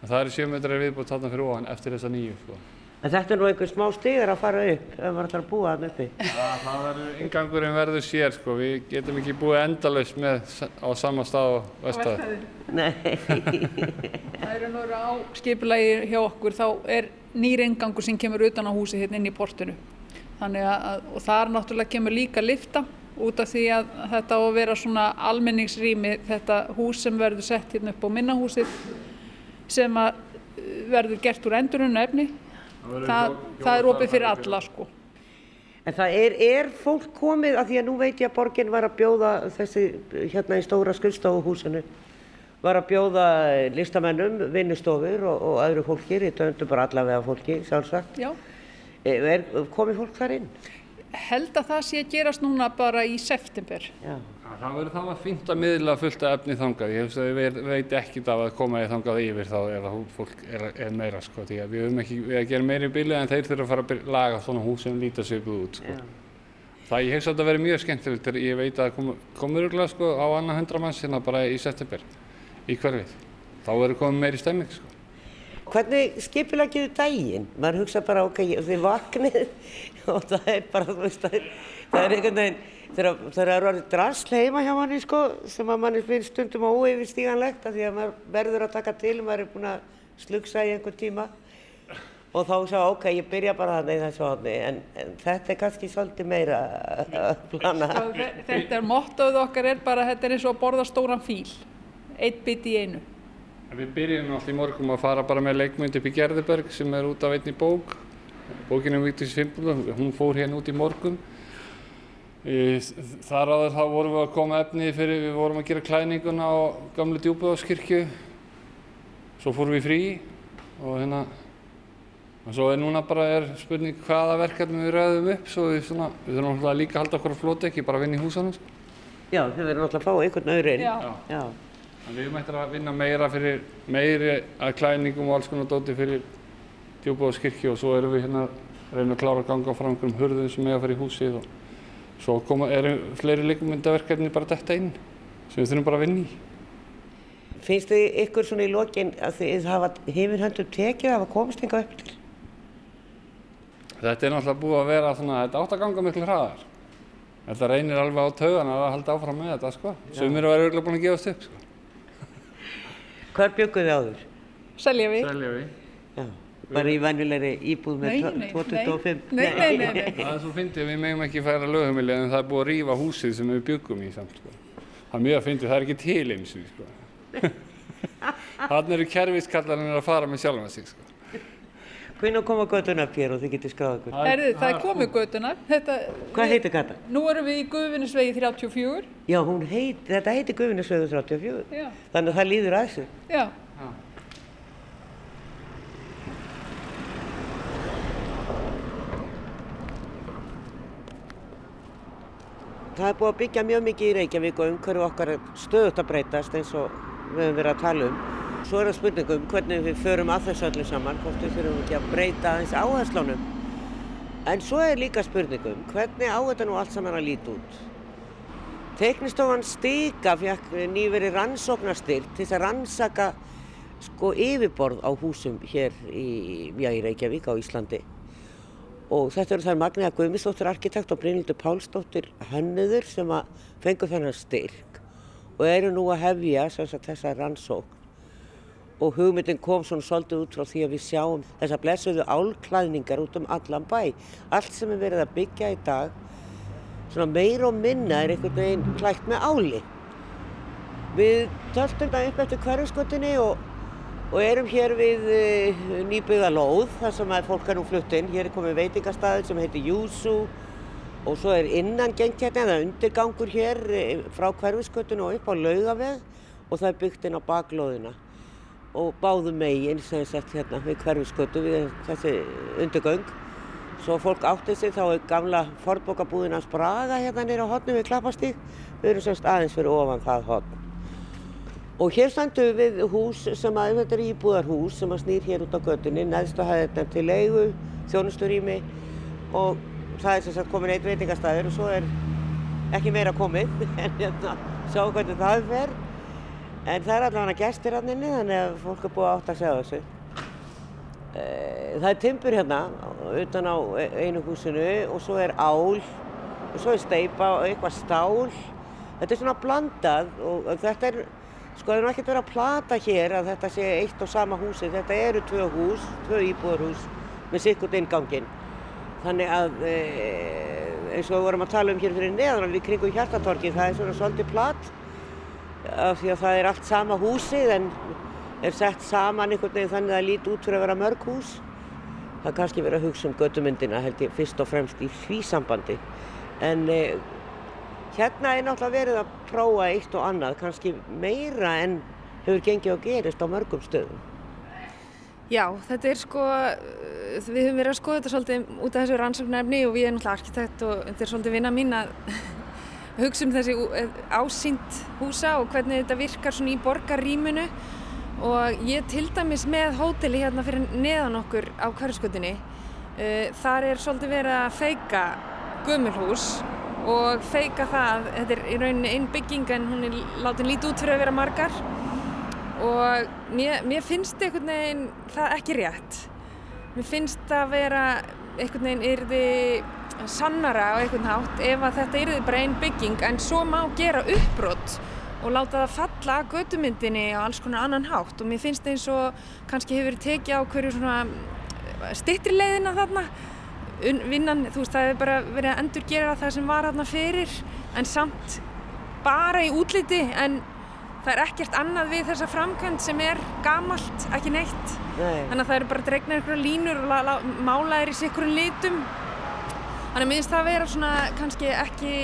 En það er 7 metrar viðbúð þarna fyrir ofan eftir þessa nýju sko. En þetta er nú einhver smá stigar að fara upp ef maður ætlar að búa hann uppi. Ja, það verður, ingangurinn verður sér sko. Við getum ekki búið endalaust með á sama stað og vestað. Nei. Það eru náður á skipulagi hjá okkur, þá er nýr engangur sem kemur utan á húsi hérna inn í portinu. Þannig að, og þar náttúrulega kemur líka lifta út af því að þetta á að vera svona almenningsrými, þetta hús sem verður sett hérna upp á minnahúsið sem að uh, verður gert úr endurunna efni. Það, það er opið fyrir alla sko. En það er, er fólk komið, af því að nú veit ég að borgin var að bjóða þessi hérna í stóra skuldstofuhúsinu, var að bjóða listamennum, vinnustofur og, og öðru fólki, rítöndum bara allavega fólki, sjálfsagt. Já, Er komið fólk þar inn? held að það sé að gerast núna bara í september. Já. Það verður þá að fínt að miðla fullt af efni þangað. Ég hefst að ég veit ekkert af að koma í þangað yfir þá ef að fólk er, er meira sko. Því að við höfum ekki við að gera meiri bíli en þeir þurfa að fara að laga svona hús sem líta svipið út sko. Það ég hefst að þetta verður mjög skemmtilegt þegar ég veit að það kom, komur örgulega sko á annað hundra manns hérna bara í september í hverfið. Þá verður komið meiri stemming sko. Hvernig skipilagiðu daginn? Maður hugsa bara, ok, þið vaknið og það er bara, þú veist, það það er einhvern veginn, þegar það er orðið drasl heima hjá manni, sko, sem að manni finnst stundum óeyfistíganlegt af því að maður verður að taka til, maður er búinn að slugsa í einhvern tíma og þá sá, ok, ég byrja bara þarna í þessu hodni, en, en þetta er kannski svolítið meira að plana. Sko, þe- Þetta er mottoð okkar er bara, þetta er eins og að borða stóran fíl, eitt bit í einu. En Við byrjum alltaf í morgum að fara bara með leikmynd upp í Gerðuberg sem er út af einni bók. Bókinu um Víktis Fimbulum, hún fór hérna út í morgun. Þar áður þá vorum við að koma efni fyrir, við vorum að gera klæninguna á gamlu djúbúðaskirkju. Svo fórum við frí og hérna Og svo er núna bara er spurning hvaða verkefni við ræðum upp, svo við, svona, við þurfum náttúrulega líka að halda okkur á floti, ekki bara að vinna í húsanum. Sko. Já, þau verður náttúrulega að fá einhvern öðrun. Já. Já. En við eftir að vinna meira fyrir meiri að klæningum og alls konar dóti fyrir djúbóðskirkju og svo erum við hérna að reyna að klára að ganga frá einhverjum hurðum sem eiga að fara í húsið og svo koma, eru fleiri leikumyndaverkefni bara detta inn sem við þurfum bara að vinna í. Finnst þið ykkur svona í lokin að þið hafa hefur höndur tekið að hafa komist hingað upp til? Þetta er náttúrulega búið að vera svona, þetta átt að ganga miklu hraðar. Þetta reynir alveg á taugan að halda áfram með þetta sko. Sumir eru örgulega búin að gefast upp sko. Hvar bygguð þið áður? Selja við. Selja við. Já. Bara í venjulegri íbúð með Nei, tvo- nei, 225? Nei, nei, nei, nei. Það er svo fyndið, við megum ekki færa lögumili en það er búið að rífa húsið sem við byggum í samt sko. Það er mjög að fyndið, það er ekki til eins og sko. Þannig eru kerfiskallarinn að fara með sjálfan sig sko. Hvernig koma göttun upp hér og þið getið skráð ykkur? Herðu, það er komið götunar. Þetta, Hvað heitir gata? Nú erum við í Guðvinnisvegi 34. Já, hún heit, þetta heitir Guðvinnusvegur 34. Já. Þannig að það líður að þessu. Já. Það er búið að byggja mjög mikið í Reykjavík og umhverju okkar stöðut að breytast eins og við höfum verið að tala um. Svo er það spurningum hvernig við förum að þessu öllu saman, hvort við þurfum ekki að breyta aðeins áherslunum. En svo er líka spurningum hvernig á þetta nú allt saman að líti út. Teknistofan Stika fekk nýveri rannsóknarstyrt til þess að rannsaka sko yfirborð á húsum hér í, já, í Reykjavík á Íslandi. Og þetta eru þær Magniða Guðmistóttir arkitekt og Brynildur Pálsdóttir hönnuður sem að fengu þennan styrk og eru nú að hefja þessa rannsókn. Og hugmyndin kom svona svolítið út frá því að við sjáum þessa blessuðu álklæðningar út um allan bæ. Allt sem er verið að byggja í dag, svona meir og minna er einhvern veginn klætt með áli. Við töltum það upp eftir hverjaskötunni og og erum hér við uh, nýbyggða lóð þar sem að fólk er nú flutt inn. Hér er komið veitingastæður sem heitir Júsú og svo er innan gengt hérna eða undirgangur hér eh, frá hverfiskötun og upp á laugaveg og það er byggt inn á baklóðina og báðu megin sem sagt hérna við hverfiskötu við þessi undirgöng. Svo fólk átti sig þá er gamla forbókabúðin að spraga hérna nýra á hotnum við klappastík. Við erum semst aðeins fyrir ofan það hotn. Og hér standum við hús sem að, þetta er íbúðarhús sem að snýr hér út á göttunni, neðstu hafði þetta til leigu, þjónusturými og það er sem sagt komin eitt veitingastæður og svo er ekki meira komið en hérna sjá hvernig það fer. En það er allavega gestir hann inni þannig að fólk er búið að átt að segja þessu. Eh, Það er timbur hérna utan á e- einu húsinu og svo er ál og svo er steipa og eitthvað stál. Þetta er svona blandað og þetta er, sko það er ekkert verið að plata hér að þetta sé eitt og sama húsi. Þetta eru tvö hús, tvö íbúðarhús með sikkurt innganginn. Þannig að e, eins og við vorum að tala um hér fyrir neðan alveg kringum hjartatorki, það er svona svolítið plat af því að það er allt sama húsið en er sett saman einhvern veginn þannig að það líti út fyrir að vera mörg hús. Það er kannski verið að hugsa um göttumyndina held ég fyrst og fremst í því sambandi. En eh, hérna er náttúrulega verið að prófa eitt og annað, kannski meira en hefur gengið og gerist á mörgum stöðum. Já, þetta er sko, við höfum verið að skoða þetta svolítið út af þessu rannsóknarefni og við erum náttúrulega arkitekt og þetta er svolítið vinna mín að hugsa um þessi eh, ásýnd húsa og hvernig þetta virkar svona í borgarrýmunu og ég til dæmis með hóteli hérna fyrir neðan okkur á hverjaskötunni, uh, þar er svolítið verið að feika gömulhús og feika það, þetta er í rauninni einn bygging en hún er látin lítið út fyrir að vera margar. Og mér, mér finnst einhvern veginn það ekki rétt. Mér finnst það vera einhvern veginn yrði sannara á einhvern hátt ef að þetta yrði bara einn bygging en svo má gera uppbrott og láta það falla að götumyndinni á alls konar annan hátt. Og mér finnst eins og kannski hefur tekið á hverju svona stittri leiðina þarna vinnan, þú veist, það hefur bara verið að endurgera það sem var þarna fyrir en samt bara í útliti en það er ekkert annað við þessa framkvæmd sem er gamalt, ekki neitt Nei. þannig að það eru bara dregnar einhverja línur og la- la- málaðir í sikkurum litum þannig að minnst það vera svona kannski ekki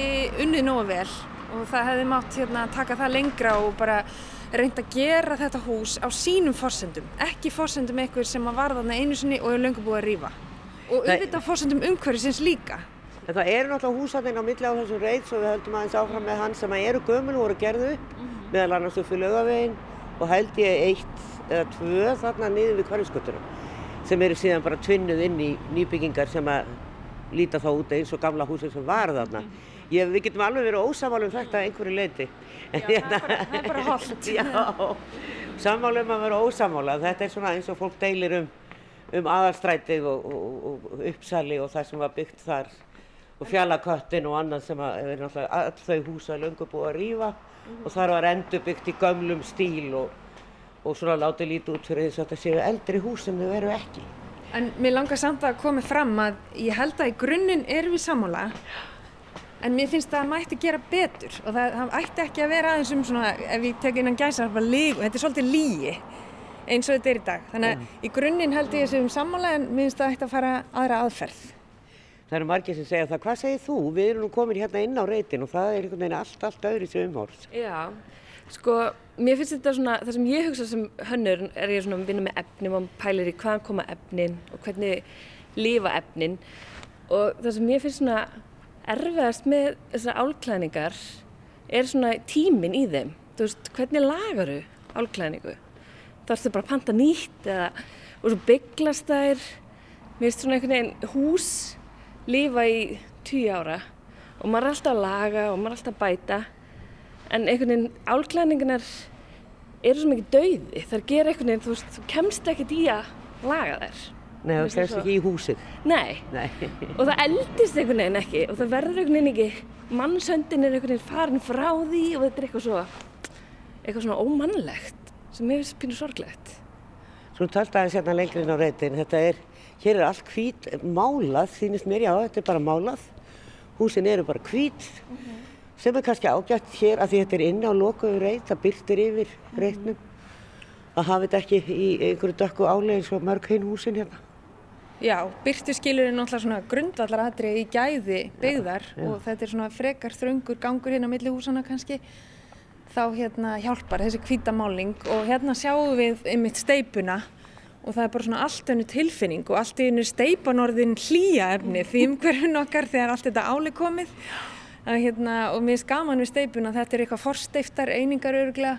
unnið nógu vel og það hefði mátt hérna, taka það lengra og bara reynd að gera þetta hús á sínum forsendum, ekki forsendum eitthvað sem að var þarna einu sinni og er löngu búið að rýfa. Og auðvitað forsendum umhverfisins líka. En það eru náttúrulega húsarnir á milli á þessum reit svo við höldum aðeins áfram með hann sem að eru gömul og voru gerðu upp meðal annars upp fyrir laugavegin og held ég eitt eða tvö þarna niður við hverjuskötuna sem eru síðan bara tvinnuð inn í nýbyggingar sem að líta þá út eins og gamla húsið sem var þarna. Ég, við getum alveg verið ósamála um þetta einhverju leiti. Já, það er bara, það er bara holdt. Já, sammála um að vera ósamála. Þetta er svona eins og fólk deilir um, um aðalstrætið og, og, og uppsali og það sem var byggt þar og fjallaköttin og annað sem að er náttúrulega all þau húsa löngu búið að rýfa og þar var endur byggt í gömlum stíl og, og svona látið lítið út fyrir þess að þetta séu eldri hús sem þau eru ekki. En mér langar samt að koma fram að ég held að í grunninn erum við sammála en mér finnst að það mætti gera betur og það, það ætti ekki að vera aðeins um svona, ef ég tek innan gæsa þetta er svolítið lígi eins og þetta er í dag. Þannig að í grunninn held ég þessum það ætti að fara aðra aðferð. Það eru margir sem segja það, hvað segir þú? Við erum nú komin hérna inn á reytin og það er einhvern veginn allt, allt öðru sem umhórs. Já, sko, mér finnst þetta svona, það sem ég hugsa sem hönnur er ég svona að vinna með efnin og pælir í hvaðan koma efnin og hvernig lifa efnin og það sem ég finnst svona erfiðast með þessar álklæningar er svona tíminn í þeim. Þú veist, hvernig lagaru álklæningu? Það ertu bara að panta nýtt eða, og svo bygglast þær, mér finnst svona einhvern veginn hús lifa í tíu ára og maður er alltaf að laga og maður er alltaf að bæta. En einhvern veginn álklæningunar eru svo mikið dauði. Þar gera einhvern veginn, þú veist, þú kemst ekkert í að laga þær. Nei, það finnst kemst það ekki í húsið. Nei, Nei. og það eldist einhvern veginn ekki og það verður einhvern veginn ekki. Mannshöndin er einhvern veginn farin frá því og þetta er eitthvað svo eitthvað svona ómannlegt sem finnst pínu sorglegt Svo talt aðeins hérna lengri inn á reytin, þetta er, hér er allt hvít, málað, þýnist mér, já, þetta er bara málað. Húsin eru bara hvít, sem er kannski ágætt hér að því þetta er inn á lokuðu reyt, það byrtir yfir reytnum. Að hafa þetta ekki í einhverju dökku álega eins og mörg hinn húsin hérna. Já, byrtu skilur er náttúrulega svona grundvallar atrið í gæði byggðar já. og þetta er svona frekar þröngur gangur hérna á milli húsana kannski þá hérna hjálpar þessi hvítamáling og hérna sjáum við einmitt steipuna og það er bara svona allt önnu tilfinning og allt í önnu steipanorðin hlýja efni því umhverfun okkar þegar allt þetta áli komið. Að, hérna, og mér er skaman við steipuna þetta er eitthvað forsteiftar einingar örglega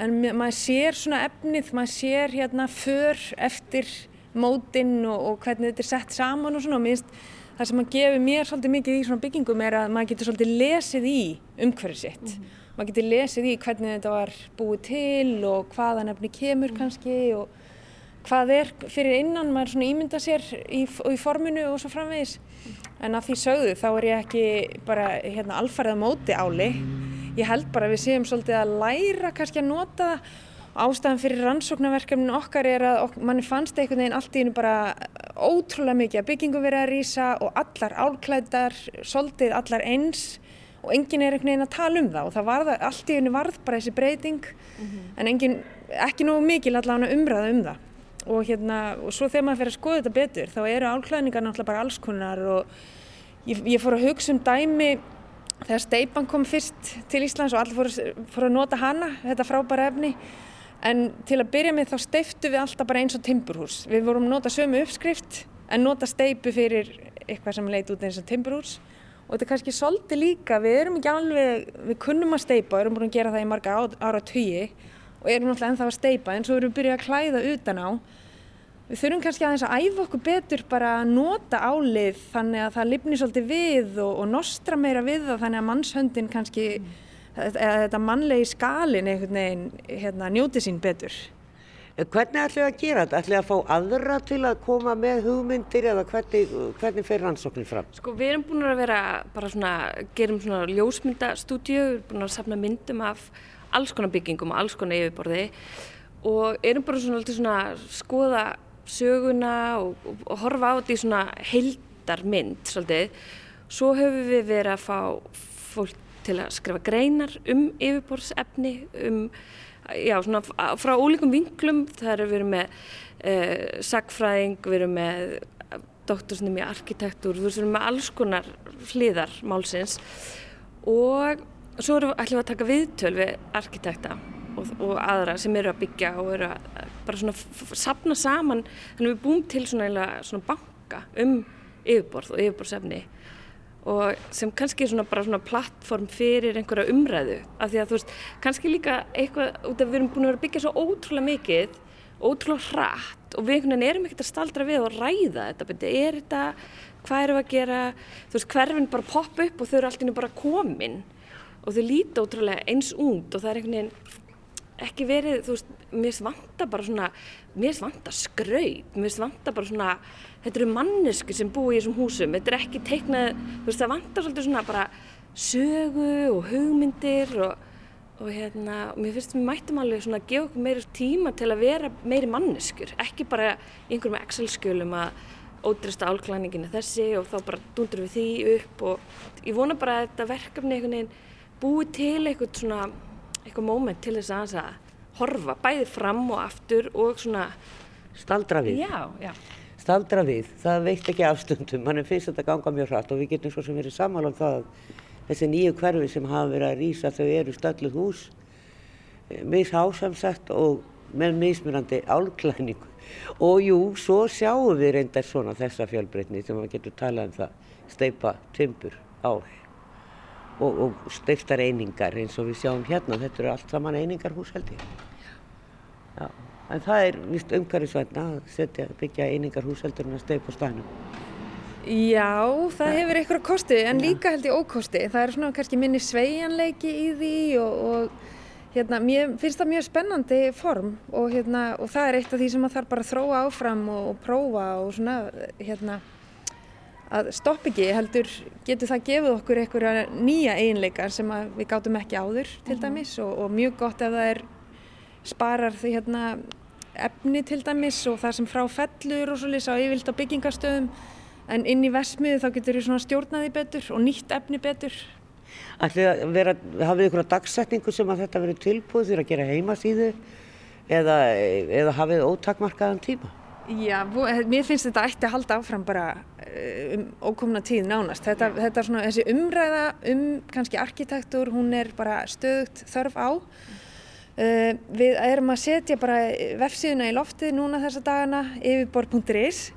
en ma- maður sér svona efnið, maður sér hérna för eftir mótinn og, og hvernig þetta er sett saman og svona. Og minnst það sem að gefi mér svolítið mikið í svona byggingum er að maður getur svolítið lesið í umhverfið sitt. Maður getur lesið í hvernig þetta var búið til og hvaðan efni kemur kannski og hvað er fyrir innan maður svona ímynda sér í, í forminu og svo framvegis. En að því sögðu þá er ég ekki bara hérna alfarið á móti áli. Ég held bara við séum svolítið að læra kannski að nota. Ástæðan fyrir rannsóknarverkefnin okkar er að ok, manni fannst einhvern veginn allt í einu bara ótrúlega mikið að byggingum verið að rýsa og allar álklædar, svolítið allar eins og enginn er einhvern veginn að tala um það og það varð, allt í einu varð bara þessi breyting. En enginn, ekki nú mikil allavega umræða um það. Og hérna, og svo þegar maður fyrir að skoða þetta betur þá eru álklæðningar náttúrulega bara alls konar og ég, ég fór að hugsa um dæmi þegar steipan kom fyrst til Íslands og allir fóru, fóru að nota hana, þetta frábæra efni. En til að byrja með þá steiftu við alltaf bara eins og timburhús. Við vorum nota sömu uppskrift en nota steipu fyrir eitthvað sem leit út eins og timburhús og þetta er kannski svolítið líka, við erum ekki alveg við kunnum að steipa, erum búin að gera það í marga ára tugi og erum náttúrulega ennþá að steipa en svo erum við byrjað að klæða utan á. Við þurfum kannski aðeins að æfa okkur betur bara að nota álið þannig að það lifni svolítið við og, og nostra meira við það þannig að mannshöndin kannski eða þetta mannlegi skalin einhvern veginn hérna, njóti sín betur Hvernig ætlum við að gera þetta? Ætlum við að fá aðra til að koma með hugmyndir eða hvernig, hvernig fer rannsóknin fram? Sko við erum búin að vera bara svona, gerum svona ljósmyndastúdíu, við erum búin að safna myndum af alls konar byggingum og alls konar yfirborði og erum bara svona, alltaf svona að skoða söguna og, og, og horfa á þetta í svona heildarmynd svolítið. Svo höfum við verið að fá fólk til að skrifa greinar um yfirborðsefni, um já, svona frá ólíkum vinklum, það er við erum með uh, sagfræðing, við erum með doktorsnum í arkitektúr, við erum með alls konar hliðar málsins. Og svo erum við ætlum að taka viðtöl við arkitekta og, og aðra sem eru að byggja og eru að bara svona sapna saman. Þannig við búum til svona, svona banka um yfirborð og yfirborðsefni og sem kannski er svona bara svona plattform fyrir einhverja umræðu af því að þú veist, kannski líka eitthvað út af við erum búin að vera að byggja svo ótrúlega mikið ótrúlega hratt og við einhvern veginn erum ekkert að staldra við og ræða þetta beti, er þetta, hvað erum við að gera? Þú veist, hverfinn bara poppa upp og þau eru alltaf bara komin og þau líta ótrúlega eins út og það er einhvern veginn ekki verið, þú veist, mér svanta bara svona, mér svanta skraut, mér svanta bara svona þetta eru mannesku sem búi í þessum húsum þetta er ekki teiknað, þú veist það vantar svolítið svona bara sögu og hugmyndir og, og hérna, og mér finnst að við mættum alveg svona að gefa okkur meiri tíma til að vera meiri manneskur, ekki bara einhverjum Excel-skjölum að ódresta álklæninginu þessi og þá bara dundur við því upp og ég vona bara að þetta verkefni einhvern veginn búi til eitthvað svona, eitthvað móment til þess að horfa bæði fram og aftur og svona Staldra við. Já, já. Staldra við, það veikt ekki afstundum, mann finnst þetta ganga mjög hratt og við getum svo sem verið saman um það þessi nýju hverfi sem hafa verið að rýsa þau eru stalluð hús eh, mishásamsett og með mismunandi álklæningu og jú, svo sjáum við reyndar svona þessa fjölbreytni sem maður getur talað um það steipa, tympur, ál og, og steiftar einingar eins og við sjáum hérna, þetta eru allt saman einingar hús held ég. Já. En það er vist umhverfisvætna að setja, byggja einingar húseldur en að steipa á stænum. Já, það hefur einhverja kosti en líka held ég ókosti. Það er svona kannski minni sveianleiki í því og, og hérna, mér finnst það mjög spennandi form og, hérna, og það er eitt af því sem maður þarf bara að þróa áfram og, og prófa og svona hérna að stopp ekki heldur getur það gefið okkur einhverja nýja eiginleikar sem við gátum ekki áður til mhm. dæmis og, og mjög gott ef það er sparar því hérna efni til dæmis og það sem frá fellur og svolítið á yfirlt á byggingastöðum en inn í vesmiðu þá getur við svona stjórnaði betur og nýtt efni betur. Ætlið að vera, hafið ykkur að dagsetningu sem að þetta verið tilbúið fyrir að gera heimasíðu eða, eða hafið ótakmarkaðan tíma? Já, mér finnst þetta ætti að halda áfram bara um ókomna tíð nánast. Þetta, þetta svona, þessi umræða um kannski arkitektur, hún er bara stöðugt þörf á. Uh, við erum að setja bara vefsíðuna í loftið núna þessa dagana yfirbor.is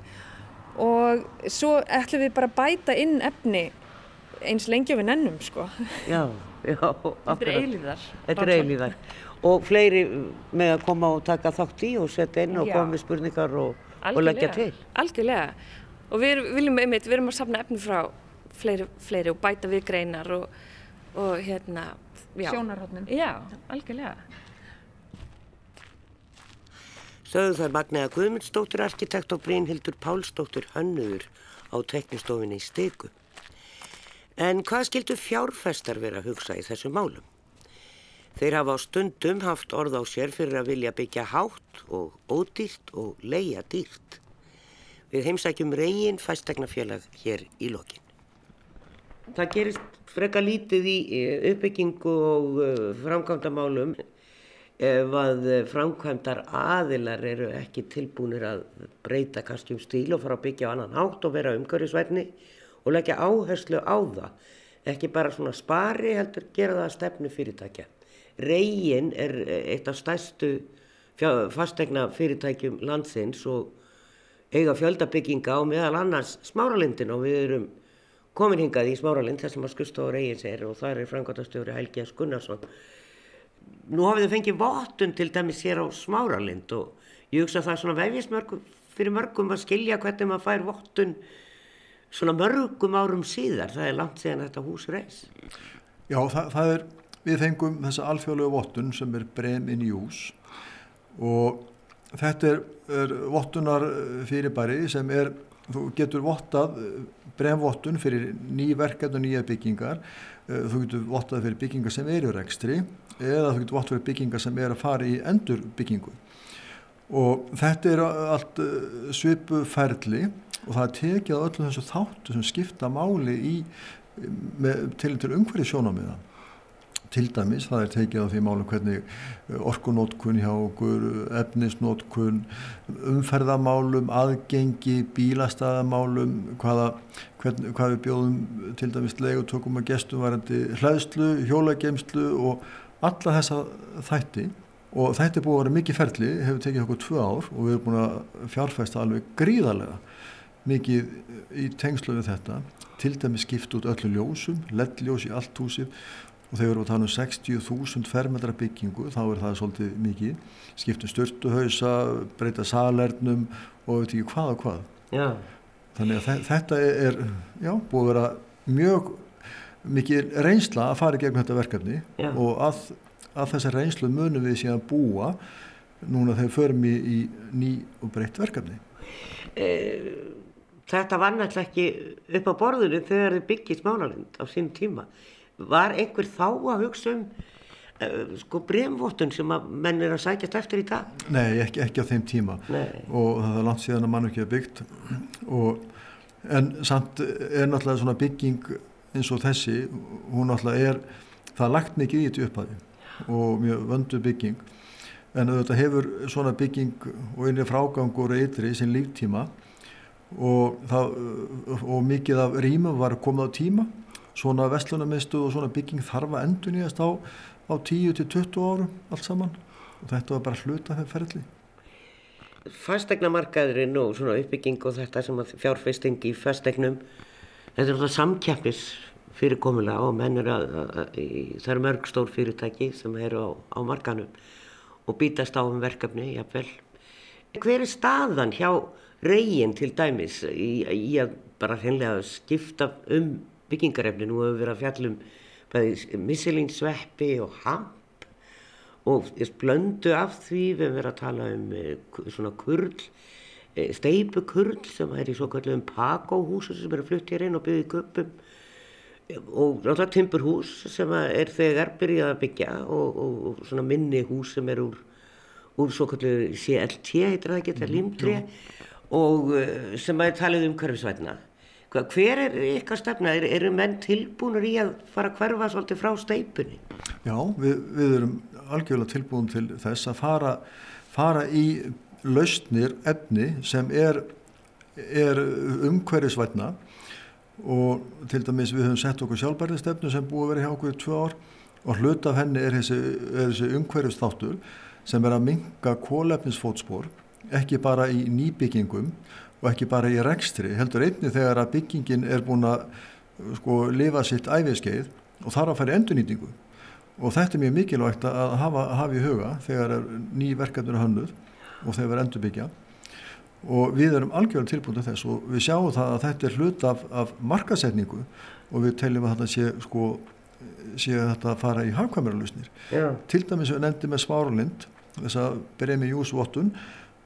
og svo ætlum við bara að bæta inn efni eins lengi við nennum sko. Já, já. Þetta er eilíðar. Þetta er eilíðar. Og fleiri með að koma og taka þátt í og setja inn og já. koma með spurningar og, og leggja til. Algjörlega. Og við viljum einmitt, við erum að safna efni frá fleiri, fleiri og bæta við greinar og, og hérna, já. Sjónarhóttnum. Já, algjörlega. Sögðu þar Magnæða Guðmundsdóttir arkitekt og Brynhildur Pálsdóttir hönnuður á teknistofinni í Styku. En hvað skildu fjárfestar vera að hugsa í þessu málum? Þeir hafa á stundum haft orð á sér fyrir að vilja byggja hátt og ódýrt og leia dýrt. Við heimsækjum reygin fæstegnafélag hér í lokin. Það gerist freka lítið í uppbyggingu og eh, framkvæmdamálum ef að framkvæmdar aðilar eru ekki tilbúinir að breyta kannski um stíl og fara að byggja á annan hátt og vera umhverjusvætni og leggja áherslu á það. Ekki bara svona spari heldur gera það að stefnu fyrirtækja. Reygin er eitt af stærstu fastegna fyrirtækjum landsins og eiga fjöldabygginga á meðal annars smáralindin og við erum komin hingað í smáralind þar sem að skusta á reygin sér og það er framkvæmdastjóri Helgi S. Gunnarsson nú hafið þau fengið votun til dæmis hér á smáralind og ég hugsa að það er svona vefjast mörgum, fyrir mörgum að skilja hvernig maður fær votun svona mörgum árum síðar, það er langt síðan þetta hús reys. Já, það, það er, við fengum þessa alþjóðlega votun sem er brem inn í hús og þetta er, er votunar fyrirbæri sem er, þú getur vottað bremvottun fyrir ný verkefn og nýja byggingar, þú getur vottað fyrir byggingar sem eru rekstri eða þú getur vatn fyrir byggingar sem er að fara í endur byggingu og þetta er allt eh, svipu ferli og það er tekið á öllum þessu þáttu sem skipta máli í með, til, til umhverju sjónamiða til dæmis, það er tekið á því málum hvernig eh, orkunótkun hjá okkur, efnisnótkun, umferðamálum, aðgengi, bílastæðamálum, hvaða, hvern, hvað við bjóðum til dæmis leigutökum og gestum varandi hlæðslu, hjólageimslu og alla þessa þætti. Og þetta er búið að vera mikið ferli, hefur tekið okkur tvö ár og við erum búin að fjárfæsta alveg gríðarlega mikið í tengslu við þetta. Til dæmi skipt út öllu ljósum, leddljós í allt húsið og þegar við erum að tala um 60.000 fermetra byggingu þá er það svolítið mikið skiptum störtuhausa, breyta salernum og veit ekki hvað og hvað Já. þannig að þetta er já, búið að vera mjög mikið reynsla að fara gegn þetta verkefni Já. og að, að þessa reynslu munum við síðan búa núna þegar förum í, í ný og breytt verkefni Eh, þetta var náttúrulega ekki upp á borðinu þegar þið byggið smánalind á sín tíma. Var einhver þá að hugsa um uh, sko bremvottun sem að menn er að sækjast eftir í dag? Nei, ekki, ekki á þeim tíma. Nei. og það er langt síðan að mann ekki að byggt. Og, en samt er náttúrulega svona bygging eins og þessi, hún náttúrulega er það er lagt mikið í þetta upphæði og mjög vöndu bygging. En þetta hefur svona bygging og einnig frágangur eitri í sin líftíma. Og, það, og mikið af rýmum var komið á tíma svona vestlunarmistu og svona bygging þarf að endur nýjast á, á 10-20 árum allt saman og þetta var bara hluta þegar ferli Fastegnamarkaðurinn og svona uppbygging og þetta sem að fjárfesting í fastegnum, þetta er alltaf samkeppis fyrirkomulega og menn er að, að, að það eru mörg stór fyrirtæki sem eru á, á markanum og býtast á um verkefni, jafnvel. Hver er staðan hjá reygin til dæmis í, í að bara hreinlega skipta um byggingarefni? Nú hefur við verið að fjallum missilinsveppi og hamp og blöndu af því við hefum verið að tala um eh, svona kurl, eh, steipukurl sem er í svo kallum pakóhúsu sem eru flutt hér inn og byggði kuppum og náttúrulega timburhús sem er þegar byrjað að byggja og, og, og svona minni hús sem er úr, úr svo kallu CLT heitir það ekki, þetta er límtri og uh, sem að er talið um hverfisvætna. Hver er ykkar stefna? Er, eru menn tilbúinur í að fara að hverfa svolítið frá steipunni? Já, við, við erum algjörlega tilbúin til þess að fara, fara í lausnir efni sem er, er umhverfisvætna og til dæmis við höfum sett okkur sjálfbærðistefnu sem búið að vera hjá okkur í tvö ár og hlut af henni er þessi, þessi umhverfistáttur sem er að minga kólefnisfótspor ekki bara í nýbyggingum og ekki bara í rekstri, heldur einni þegar að byggingin er búin að sko lifa sitt æfiskeið og þarf að fara í endurnýtingu. Og þetta er mjög mikilvægt að hafa, hafa í huga þegar er ný verkefnir hönnuð og þegar er endurbyggja. Og við erum algjörlega tilbúin til þess og við sjáum það að þetta er hlut af, af markasetningu og við teljum að þetta sé sko sé þetta að fara í hafkvæmurlusnir Já. til dæmis við nefndi með Smáralind þess að byrja með júsvottun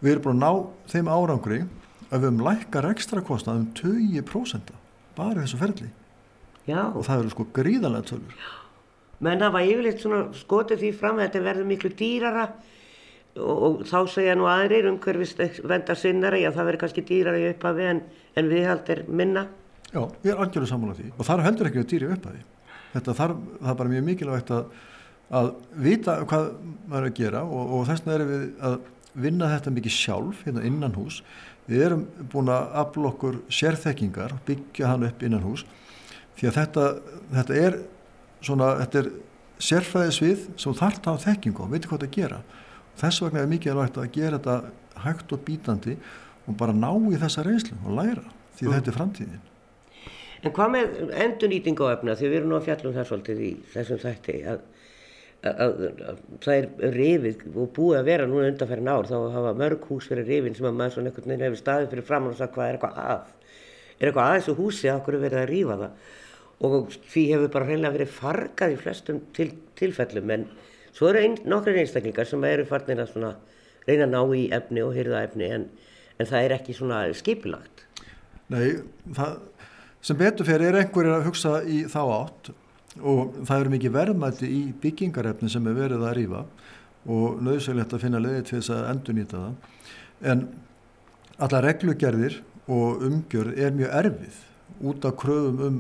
við erum búin að ná þeim árangri að við höfum lækkar ekstra kostnað um 20% bara í þessu ferli. Já. og það eru sko gríðanlega tölur. Menn hafa yfirleitt svona skotið því fram að þetta verður miklu dýrara og, og þá segja nú aðrir umhverfist vendar sinnari að það verður kannski dýrara í upphafi en, en viðhald er minna. Já, ég er algjörlega sammála því. Og þar heldur ekki að dýri upp að því þetta þarf, það er bara mjög mikilvægt að, að vita hvað maður er að gera og, og þess vegna erum við að vinna þetta mikið sjálf hérna innan hús við erum búin að afla okkur sérþekkingar, byggja hann upp innan hús því að þetta, þetta er svona, þetta er sérfræðisvið sem þarf það á þekkingu og veitir hvað það gera. Þess vegna er mikilvægt að gera þetta hægt og bítandi og bara ná í þessa reynslu og læra því þetta er framtíðin. En hvað með endurnýting á efna, því við erum nú að fjalla um það svolítið í þessum þætti, að, að, að, að það er rifið og búið að vera núna undanferðin ár, þá hafa mörg hús fyrir rifin sem að maður svona einhvern veginn hefur staðið fyrir fram og sagt hvað er eitthvað að. Er eitthvað að þessu húsi? Að okkur er verið að rífa það? Og því hefur bara hreinlega verið fargað í flestum til, tilfellum. En svo eru ein, nokkrir einstaklingar sem eru farnir að svona reyna að ná í efni og hyrða efni en, en það er ekki svona skipilagt. Nei, það sem betur fyrir er einhverjir að hugsa í þá átt og það eru mikið verðmætti í byggingarefni sem er verið að rýfa og nöðsöglegt að finna leiði til þess að endurnýta það. En alla reglugerðir og umgjörð er mjög erfið út af kröfum um,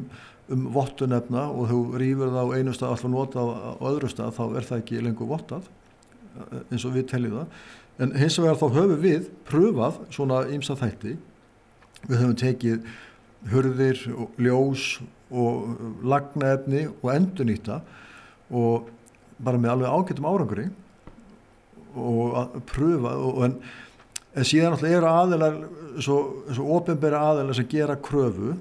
um vottunefna og þú rýfur það á einu stað alltaf nota á, á öðru stað þá er það ekki lengur vottað eins og við teljum það. En hins vegar þá höfum við pröfað svona ýmsa þætti. Við höfum tekið hurðir og ljós og lagnaefni og endurnýta og bara með alveg ágættum árangri og að pröfa og, en, en síðan alltaf eru aðeinar svo, svo ofinbæra aðeinar sem gera kröfu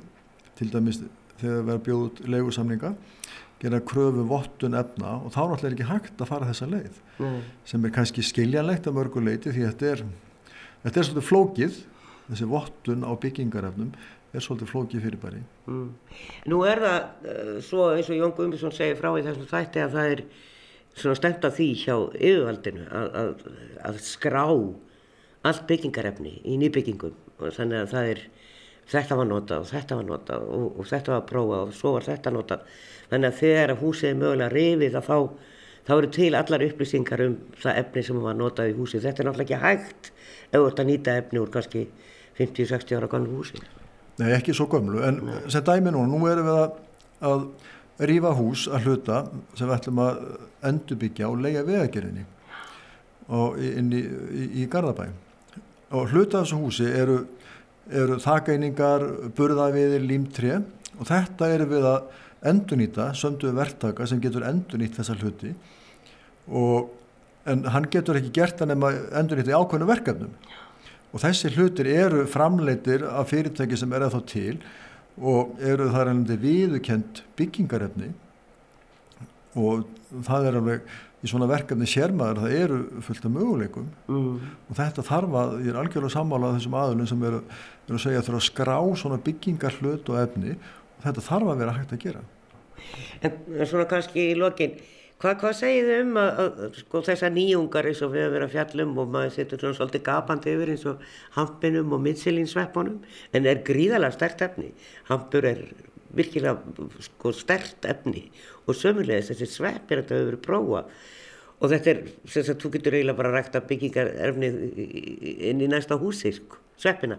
til dæmis þegar við erum bjóð út leigusamninga gera kröfu vottun efna og þá náttúrulega er ekki hægt að fara þessa leið Nei. sem er kannski skiljanlegt að mörgu leiti því þetta er, þetta er svolítið flókið þessi vottun á byggingarefnum er svolítið flókið fyrirbæri. Mm. Nú er það uh, svo eins og Jón Guðmundsson segir frá í þessum þætti að það er svona stemt að því hjá yfirvaldinu að, að, að skrá allt byggingarefni í nýbyggingum. Og þannig að það er þetta var notað og þetta var notað og, og þetta var prófað og svo var þetta notað. Þannig að þegar að húsið er mögulega að þá, þá eru til allar upplýsingar um það efni sem var notað í húsið. Þetta er náttúrulega ekki hægt ef þú ert að nýta efni úr kannski 50-60 ára gannu húsi Nei, ekki svo gömlu, en sem dæmi núna, nú erum við að, að rífa hús að hluta sem við ætlum að endurbyggja og leia vegagerðinni inn í, í, í Garðabæ. Og hluta þessu húsi eru, eru þakeiningar, burðaviðir, límtré og þetta erum við að endurnýta, söndu verktaka sem getur endurnýtt þessa hluti. Og en hann getur ekki gert það nema endurnýta í ákveðnu verkefnum og þessi hlutir eru framleitir af fyrirtæki sem er að þá til og eru þar ennandi viðukent byggingarefni. Og það er alveg í svona verkefni sérmaður það eru fullt af möguleikum. Mm. og þetta þarf að, ég er algjörlega sammála þessum aðlun sem eru, eru að segja að þurfa að skrá svona byggingar hlut og efni. Og þetta þarf að vera hægt að gera. En svona kannski í lokin, hvað, hvað segið þið um að, að sko, þessar nýjungar eins og við höfum verið að fjallum og maður setur svona svolítið gapandi yfir eins og hampinum og mittsilinsveppunum en er gríðalega stert efni. Hampur er virkilega sko, stert efni. Og sömulegis þessi sveppir þetta hefur verið prófað. Og þetta er, sem sagt, þú getur eiginlega bara rækta byggingarefni inn í næsta húsi, sko, sveppina.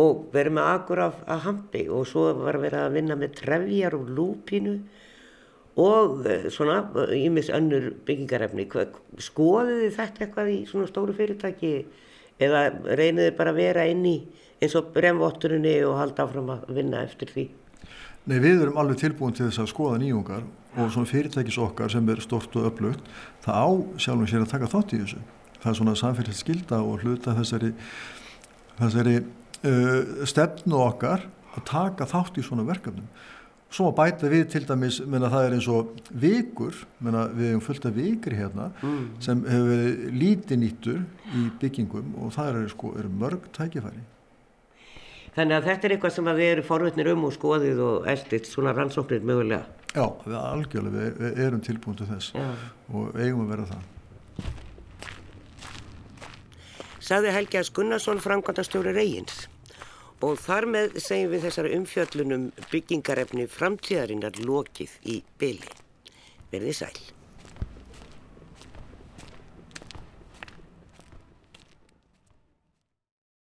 Og verið með akur af, af hampi. Og svo var verið að vinna með trefjar og lúpínu og eh, svona ímis önnur byggingarefni. Skoðið þið þetta eitthvað í svona stóru fyrirtæki eða reynið þið bara að vera inn í eins og bremvotturinni og halda áfram að vinna eftir því? Nei, við erum alveg tilbúin til þess að skoða nýjungar og svona fyrirtækis okkar sem er stort og upplugt, það á sjálfum sér að taka þátt í þessu. Það er svona samfélags skilda og hluta þessari, þessari uh, stefnu okkar að taka þátt í svona verkefnum. Svo að bæta við til dæmis, menna það er eins og vikur, menna við hefum fullt af vikri hérna sem hefur verið lítið nýttur í byggingum og það eru, sko, eru mörg tækifæri. Þannig að þetta er eitthvað sem að við erum forvitnir um og skoðið og eldið svona rannsóknir mögulega. Já, við algjörlega, við, við erum tilbúin til þess Já. og eigum að vera það. Saði Helgi að Gunnarsson framkvæmdastjóri Reyins og þar með segjum við þessari umfjöllunum byggingarefni framtíðarinnar lokið í byli. Verði sæl.